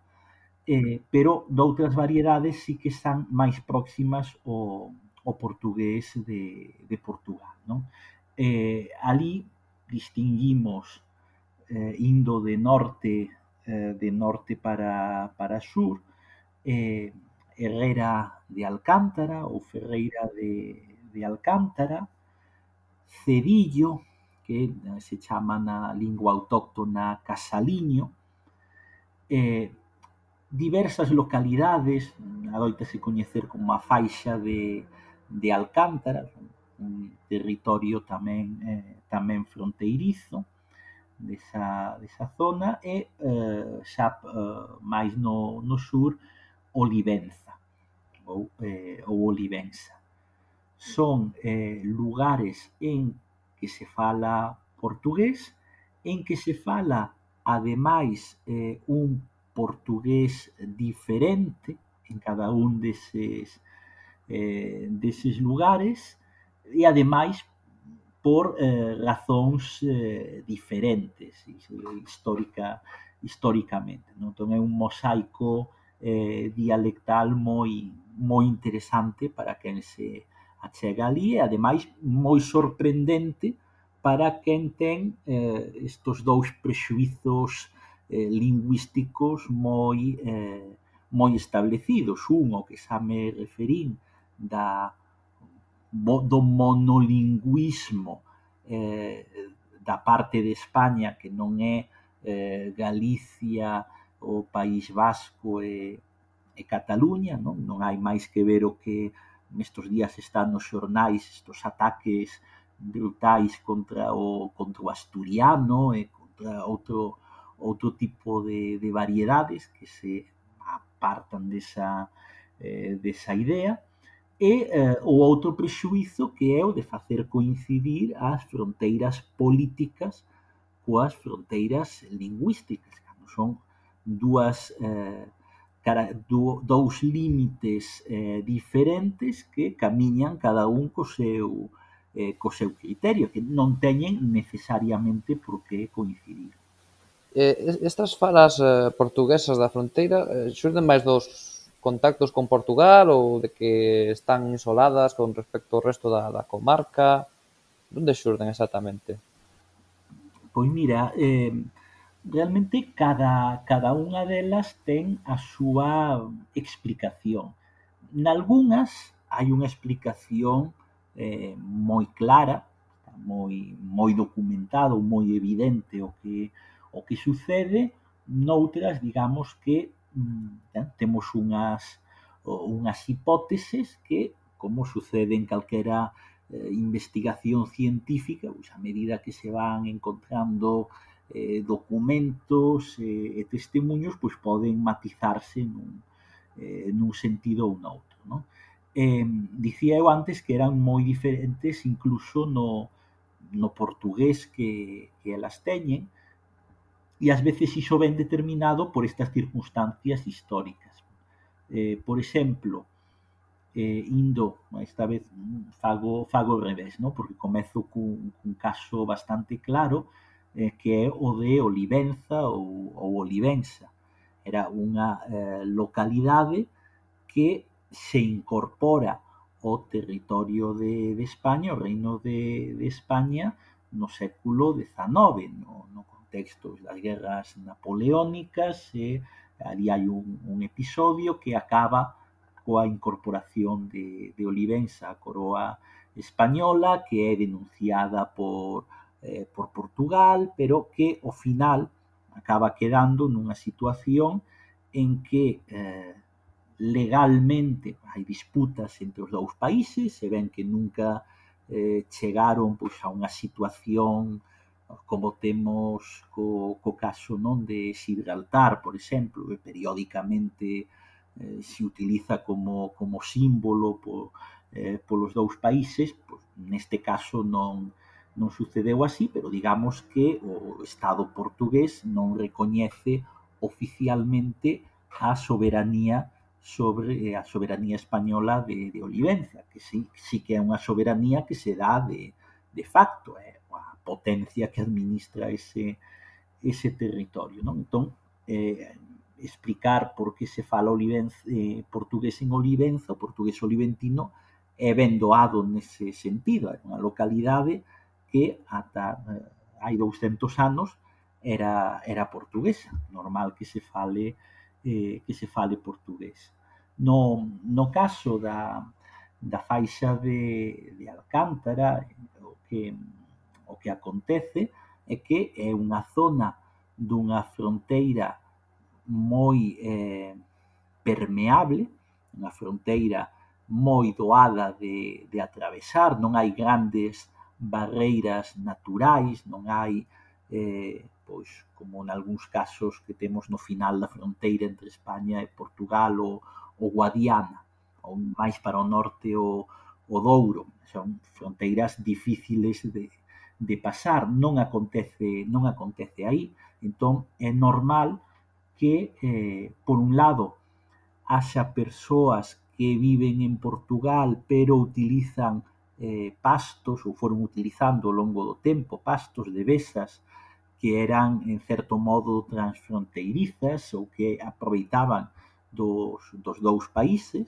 eh, pero doutras variedades sí que están máis próximas ao, ao portugués de, de Portugal. Non? Eh, ali distinguimos eh, indo de norte eh, de norte para, para sur, eh, Herrera de Alcántara ou Ferreira de, de Alcántara, Cedillo, que eh, se chama na lingua autóctona Casaliño, eh, diversas localidades, adoitase coñecer como a faixa de, de Alcántara, un territorio tamén eh, tamén fronteirizo, desa, desa zona e eh, xa eh, máis no, no sur Olivenza ou, eh, ou Olivenza. Son eh, lugares en que se fala portugués, en que se fala ademais eh, un portugués diferente en cada un deses, eh, deses lugares e ademais por eh, razóns eh, diferentes eh, histórica históricamente. Non? Entón é un mosaico eh, dialectal moi moi interesante para quen se achega ali e ademais moi sorprendente para quen ten eh, estos dous prexuizos eh, lingüísticos moi eh, moi establecidos. Un, o que xa me referín da do monolingüismo eh, da parte de España que non é eh, Galicia, o País Vasco e, e Cataluña, non? non hai máis que ver o que nestes días están nos xornais estes ataques brutais contra o contra o asturiano e contra outro outro tipo de, de variedades que se apartan desa, eh, desa idea E eh, o outro prexuízo que é o de facer coincidir as fronteiras políticas coas fronteiras lingüísticas, cando son dúas eh, cara, do, dous límites eh, diferentes que camiñan cada un co seu eh, co seu criterio, que non teñen necesariamente por que coincidir. Eh, estas falas eh, portuguesas da fronteira eh, xurden máis dos contactos con Portugal ou de que están isoladas con respecto ao resto da, da comarca? Donde xurden exactamente? Pois mira, eh, realmente cada, cada unha delas ten a súa explicación. Nalgúnas hai unha explicación eh, moi clara, moi moi documentado, moi evidente o que o que sucede, noutras digamos que Mm, temos unhas unhas hipóteses que, como sucede en calquera eh, investigación científica, pois a medida que se van encontrando eh, documentos eh, e testemunhos, pois poden matizarse nun, eh, nun sentido ou noutro, non? Eh, dicía eu antes que eran moi diferentes incluso no, no portugués que, que elas teñen, e ás veces iso ven determinado por estas circunstancias históricas. Eh, por exemplo, eh, indo, esta vez fago, fago ao revés, no? porque comezo cun, cun caso bastante claro, eh, que é o de Olivenza ou, ou Olivenza. Era unha eh, localidade que se incorpora ao territorio de, de España, o reino de, de España, no século XIX, no, no textos das guerras napoleónicas e ali hai un, un episodio que acaba coa incorporación de, de Olivenza á coroa española que é denunciada por, eh, por Portugal, pero que ao final acaba quedando nunha situación en que eh, legalmente hai disputas entre os dous países, se ven que nunca eh, chegaron pois, a unha situación como temos co, co caso non de Gibraltar, por exemplo, que periódicamente eh, se utiliza como, como símbolo por, eh, polos dous países, pois, neste caso non non sucedeu así, pero digamos que o Estado portugués non recoñece oficialmente a soberanía sobre eh, a soberanía española de, de Olivenza, que sí, sí que é unha soberanía que se dá de, de facto, é potencia que administra ese, ese territorio. Non? Entón, eh, explicar por que se fala olivenzo, eh, portugués en Olivenzo, portugués oliventino, é ben doado nese sentido. É unha localidade que ata eh, hai 200 anos era, era portuguesa. Normal que se fale eh, que se fale portugués. No, no caso da, da faixa de, de Alcántara, o que O que acontece é que é unha zona dunha fronteira moi eh, permeable, unha fronteira moi doada de, de atravesar, non hai grandes barreiras naturais, non hai eh, pois como nalgúns casos que temos no final da fronteira entre España e Portugal o, o Guadiana, ou máis para o norte o, o Douro. Son fronteiras difíciles de, de pasar non acontece non acontece aí, entón é normal que eh, por un lado haxa persoas que viven en Portugal pero utilizan eh, pastos ou foron utilizando ao longo do tempo pastos de besas que eran en certo modo transfronteirizas ou que aproveitaban dos, dos dous países.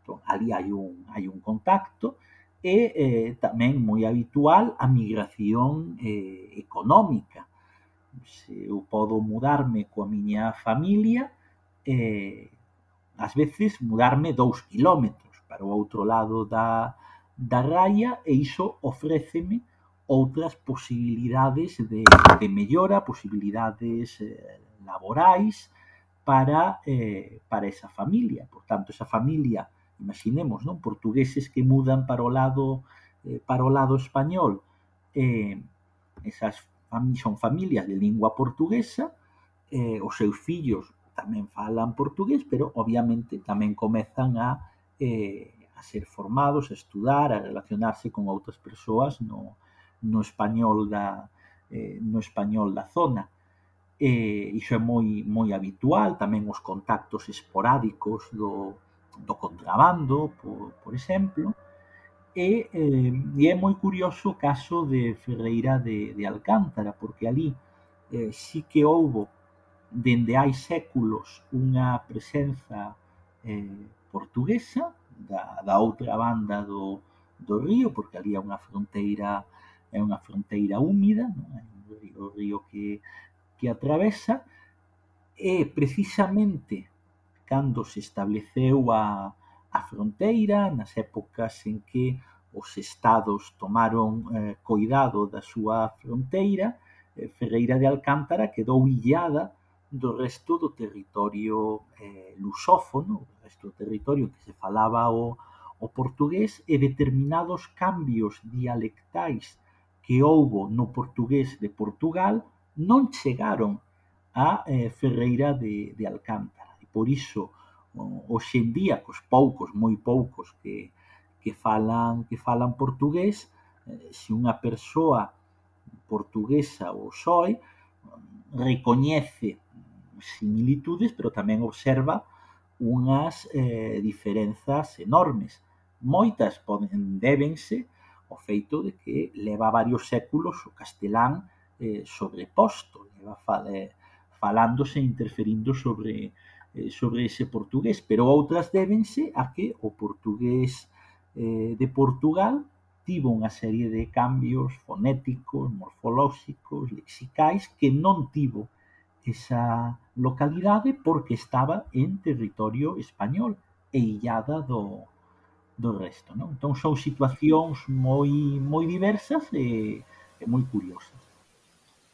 Entón, ali hai un, hai un contacto e eh, tamén moi habitual a migración eh, económica. Se eu podo mudarme coa miña familia, eh, ás veces mudarme dous kilómetros para o outro lado da, da raya e iso ofréceme outras posibilidades de, de mellora, posibilidades eh, laborais para, eh, para esa familia. Por tanto, esa familia imaginemos, non, portugueses que mudan para o lado eh, para o lado español. Eh, esas son familias de lingua portuguesa, eh, os seus fillos tamén falan portugués, pero obviamente tamén comezan a eh, a ser formados, a estudar, a relacionarse con outras persoas no, no español da eh, no español da zona. Eh, iso é moi moi habitual, tamén os contactos esporádicos do do contrabando, por, por exemplo, e, eh, e é moi curioso o caso de Ferreira de, de Alcántara, porque ali eh, sí que houbo dende hai séculos unha presenza eh, portuguesa da, da outra banda do, do río, porque ali é unha fronteira é unha fronteira húmida, non? É o río que, que atravesa, e precisamente cando se estableceu a, a fronteira, nas épocas en que os estados tomaron eh, coidado da súa fronteira, eh, Ferreira de Alcántara quedou illada do resto do territorio eh, lusófono, do resto do territorio que se falaba o, o portugués e determinados cambios dialectais que houbo no portugués de Portugal non chegaron a eh, Ferreira de, de Alcántara. Por iso, hoxe en día, cos poucos, moi poucos que que falan que falan portugués, eh, se unha persoa portuguesa ou soe, recoñece similitudes, pero tamén observa unhas eh, diferenzas enormes. Moitas poden débense ao feito de que leva varios séculos o castelán eh, sobreposto, leva fal, eh, falándose e interferindo sobre Eh, sobre ese portugués, pero outras débense a que o portugués eh, de Portugal tivo unha serie de cambios fonéticos, morfolóxicos, lexicais que non tivo esa localidade porque estaba en territorio español e illada do, do resto. Non? Entón son situacións moi moi diversas e, e moi curiosas.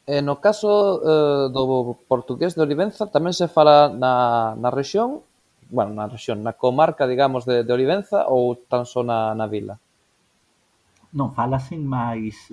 E no caso eh, do portugués de Olivenza tamén se fala na, na rexión, bueno, na rexión, na comarca, digamos, de, de Olivenza ou tan só na, na vila? Non, falasen máis...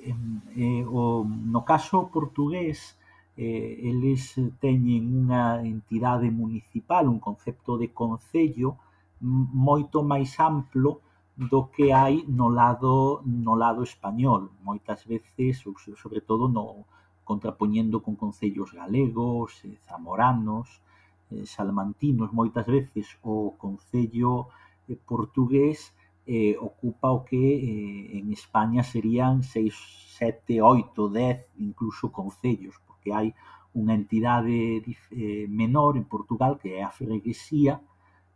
Eh, o, no caso portugués, eh, eles teñen unha entidade municipal, un concepto de concello moito máis amplo do que hai no lado no lado español, moitas veces, sobre todo no contrapoñendo con concellos galegos, eh, zamoranos, eh, salmantinos, moitas veces o concello eh, portugués eh, ocupa o que eh, en España serían seis, sete, oito, dez, incluso concellos, porque hai unha entidade eh, menor en Portugal que é a freguesía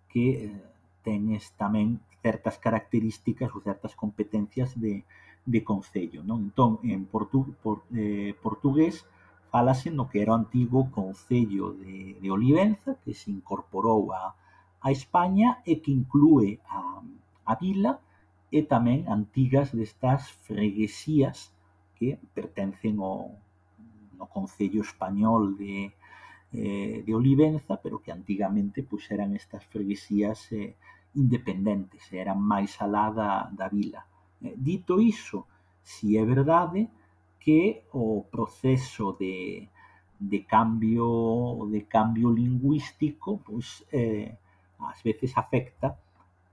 que eh, teñes tamén certas características ou certas competencias de, de concello. Non? Entón, en portu, por, eh, portugués falase no que era o antigo Concello de, de Olivenza, que se incorporou a, a España e que inclúe a, a vila e tamén antigas destas freguesías que pertencen ao no Concello Español de, eh, de Olivenza, pero que antigamente pois, eran estas freguesías eh, independentes, eh, eran máis alá da, da vila. Eh, dito iso, si é verdade que o proceso de, de cambio de cambio lingüístico pois eh, ás veces afecta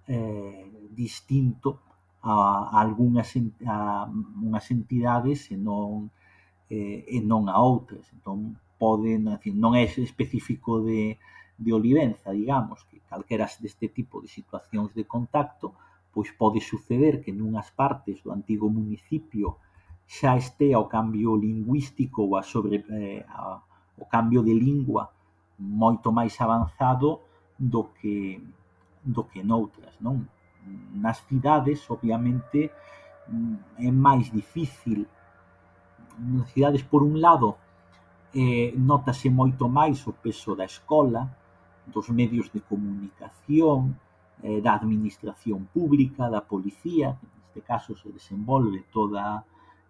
eh, distinto a, a algunhas a unhas entidades e non eh, e non a outras. Entón, poden, decir, non é específico de, de Olivenza, digamos, que calqueras deste tipo de situacións de contacto, pois pode suceder que nunhas partes do antigo municipio xa estea o cambio lingüístico ou a sobre, eh, a, o cambio de lingua moito máis avanzado do que do que noutras, non? Nas cidades, obviamente, mm, é máis difícil nas cidades, por un lado, eh, notase moito máis o peso da escola, dos medios de comunicación, eh, da administración pública, da policía, que neste caso se desenvolve toda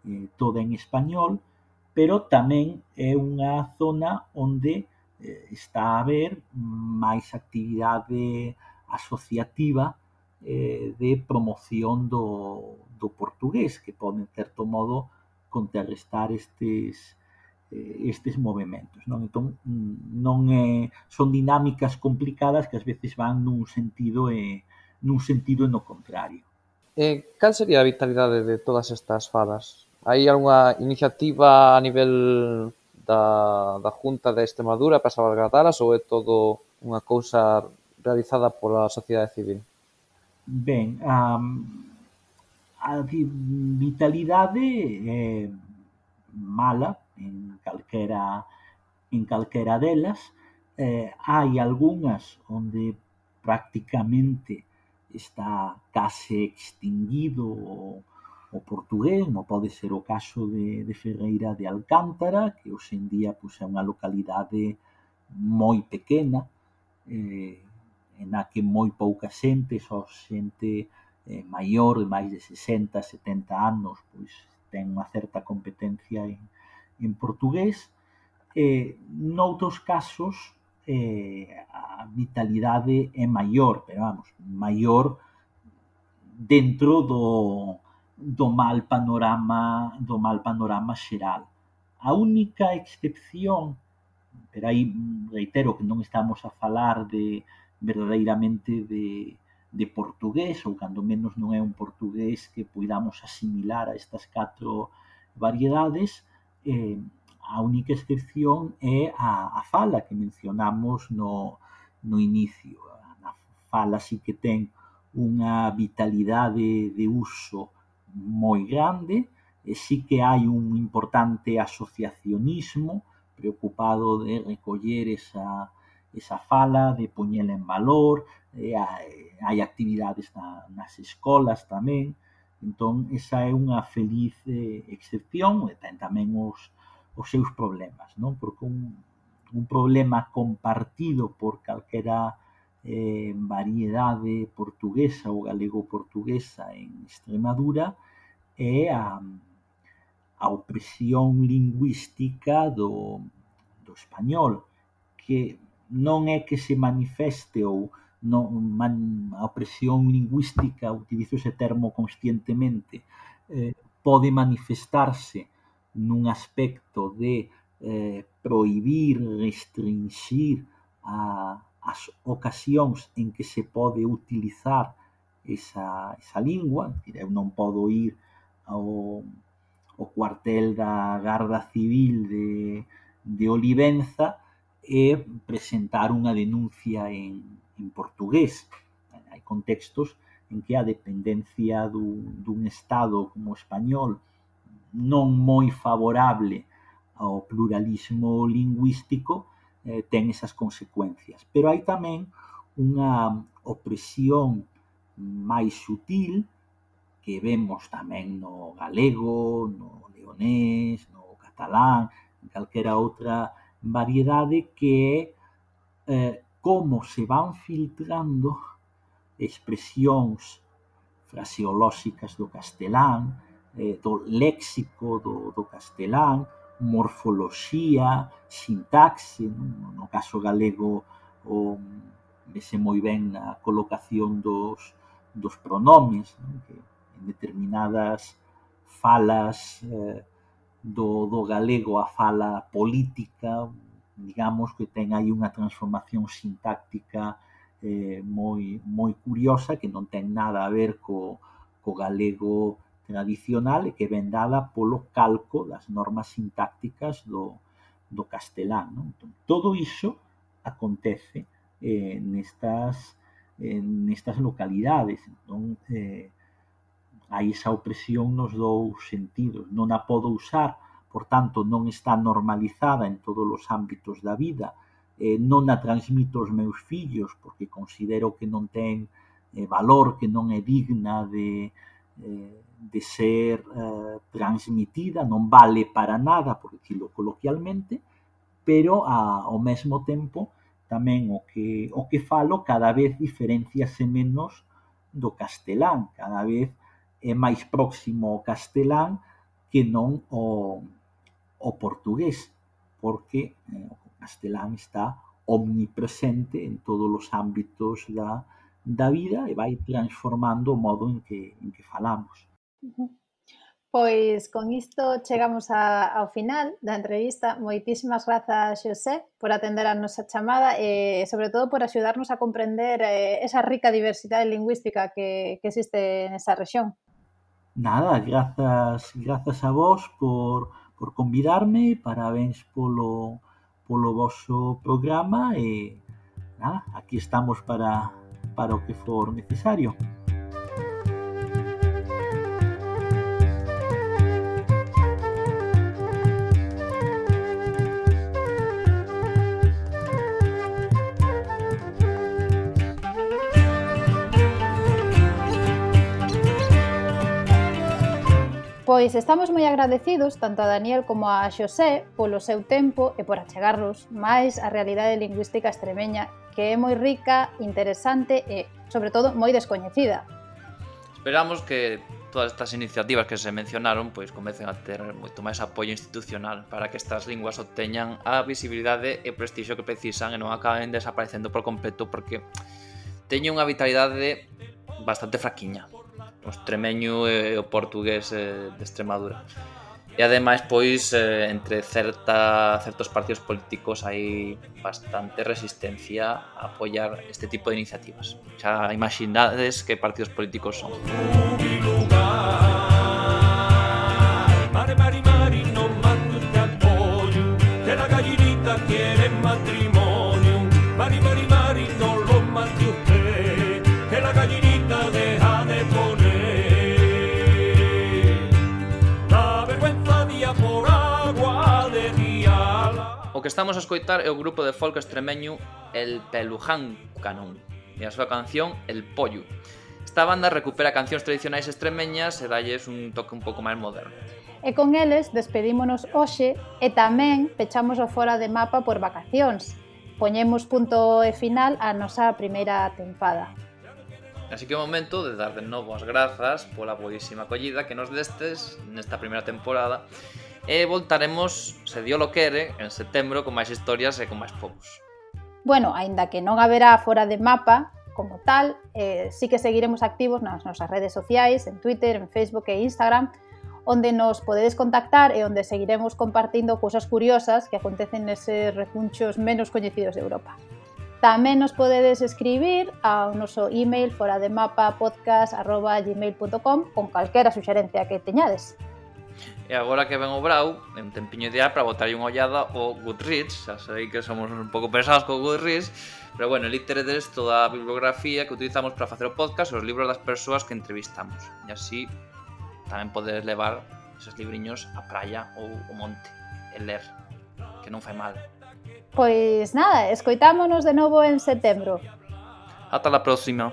eh, toda en español, pero tamén é unha zona onde eh, está a haber máis actividade asociativa eh, de promoción do, do portugués, que pode, en certo modo, contrarrestar estes, Eh, estes movimentos. Non? Entón, mm, non é, son dinámicas complicadas que ás veces van nun sentido e nun sentido e no contrario. Eh, cal sería a vitalidade de todas estas fadas? Hai algunha iniciativa a nivel da, da Junta de Extremadura para salvaguardalas ou é todo unha cousa realizada pola sociedade civil? Ben, a, a vitalidade é mala, en calquera en calquera delas. Eh, hai algunhas onde prácticamente está case extinguido o, o portugués, como pode ser o caso de, de Ferreira de Alcántara, que hoxe en día pois, é unha localidade moi pequena, eh, na que moi pouca xente, só xente eh, maior, de máis de 60, 70 anos, pois ten unha certa competencia en, en portugués Eh, noutros casos eh, a vitalidade é maior, pero vamos, maior dentro do, do mal panorama do mal panorama xeral. A única excepción, pero aí reitero que non estamos a falar de verdadeiramente de, de portugués ou cando menos non é un portugués que poidamos asimilar a estas catro variedades, eh, a única excepción é a, a fala que mencionamos no, no inicio. A fala sí que ten unha vitalidade de uso moi grande, e sí que hai un importante asociacionismo preocupado de recoller esa, esa fala, de poñela en valor, eh, hai actividades na, nas escolas tamén, Entón, esa é unha feliz eh, excepción e ten tamén os, os seus problemas, non? Porque un, un problema compartido por calquera eh, variedade portuguesa ou galego-portuguesa en Extremadura é a, a opresión lingüística do, do español, que non é que se manifeste ou no, man, a opresión lingüística, utilizo ese termo conscientemente, eh, pode manifestarse nun aspecto de eh, prohibir, restringir a, as ocasións en que se pode utilizar esa, esa lingua, eu non podo ir ao, ao cuartel da Garda Civil de, de Olivenza e presentar unha denuncia en, en portugués. Hai contextos en que a dependencia dun, dun Estado como o español non moi favorable ao pluralismo lingüístico eh, ten esas consecuencias. Pero hai tamén unha opresión máis sutil que vemos tamén no galego, no leonés, no catalán, en calquera outra variedade que é eh, como se van filtrando expresións fraseolóxicas do castelán, eh, do léxico do, do castelán, morfoloxía, sintaxe, no, no caso galego o vese moi ben na colocación dos, dos pronomes, non? que en determinadas falas eh, do, do galego a fala política digamos que ten aí unha transformación sintáctica eh, moi, moi curiosa que non ten nada a ver co, co galego tradicional e que ven dada polo calco das normas sintácticas do, do castelán. Non? Entón, todo iso acontece eh, nestas, eh, nestas localidades. Entón, eh, hai esa opresión nos dous sentidos. Non a podo usar por tanto non está normalizada en todos os ámbitos da vida, eh, non a transmito aos meus fillos porque considero que non ten eh, valor, que non é digna de, eh, de ser eh, transmitida, non vale para nada, por decirlo coloquialmente, pero a, ao mesmo tempo tamén o que, o que falo cada vez diferenciase menos do castelán, cada vez é máis próximo ao castelán que non o, o portugués, porque eh, o castelán está omnipresente en todos os ámbitos da, da vida e vai transformando o modo en que, en que falamos. Pois con isto chegamos a, ao final da entrevista. Moitísimas grazas, Xosé, por atender a nosa chamada e, eh, sobre todo, por axudarnos a comprender eh, esa rica diversidade lingüística que, que existe nesa rexión. Nada, grazas, grazas a vos por por convidarme, parabéns polo polo vosso programa e, nada, aquí estamos para para o que for necesario. Pois estamos moi agradecidos tanto a Daniel como a Xosé polo seu tempo e por achegarnos máis a realidade lingüística extremeña que é moi rica, interesante e, sobre todo, moi descoñecida. Esperamos que todas estas iniciativas que se mencionaron pois comecen a ter moito máis apoio institucional para que estas linguas obteñan a visibilidade e prestixio que precisan e non acaben desaparecendo por completo porque teñen unha vitalidade bastante fraquiña o extremeño e o portugués eh, de Extremadura. E ademais, pois, eh, entre certa, certos partidos políticos hai bastante resistencia a apoiar este tipo de iniciativas. Xa imaginades que partidos políticos son. Todo. que estamos a escoitar é o grupo de folk extremeño El Peluján Canón e a súa canción El Pollo. Esta banda recupera cancións tradicionais extremeñas e dalles un toque un pouco máis moderno. E con eles despedímonos hoxe e tamén pechamos o fora de mapa por vacacións. Poñemos punto e final a nosa primeira tempada. Así que é o momento de dar de novo as grazas pola boísima acollida que nos destes nesta primeira temporada e voltaremos, se dio lo quere, en setembro con máis historias e con máis povos. Bueno, aínda que non haberá fora de mapa, como tal, eh, sí que seguiremos activos nas nosas redes sociais, en Twitter, en Facebook e Instagram, onde nos podedes contactar e onde seguiremos compartindo cousas curiosas que acontecen neses recunchos menos coñecidos de Europa. Tamén nos podedes escribir ao noso email forademapapodcast.gmail.com con calquera suxerencia que teñades. E agora que ven o Brau, en tempiño ideal para botar unha ollada ao Goodreads, xa sei que somos un pouco pesados co Goodreads, pero bueno, el Literedes toda a bibliografía que utilizamos para facer o podcast e os libros das persoas que entrevistamos. E así tamén podedes levar esos libriños á praia ou ao monte e ler, que non fai mal. Pois nada, escoitámonos de novo en setembro. Ata la próxima.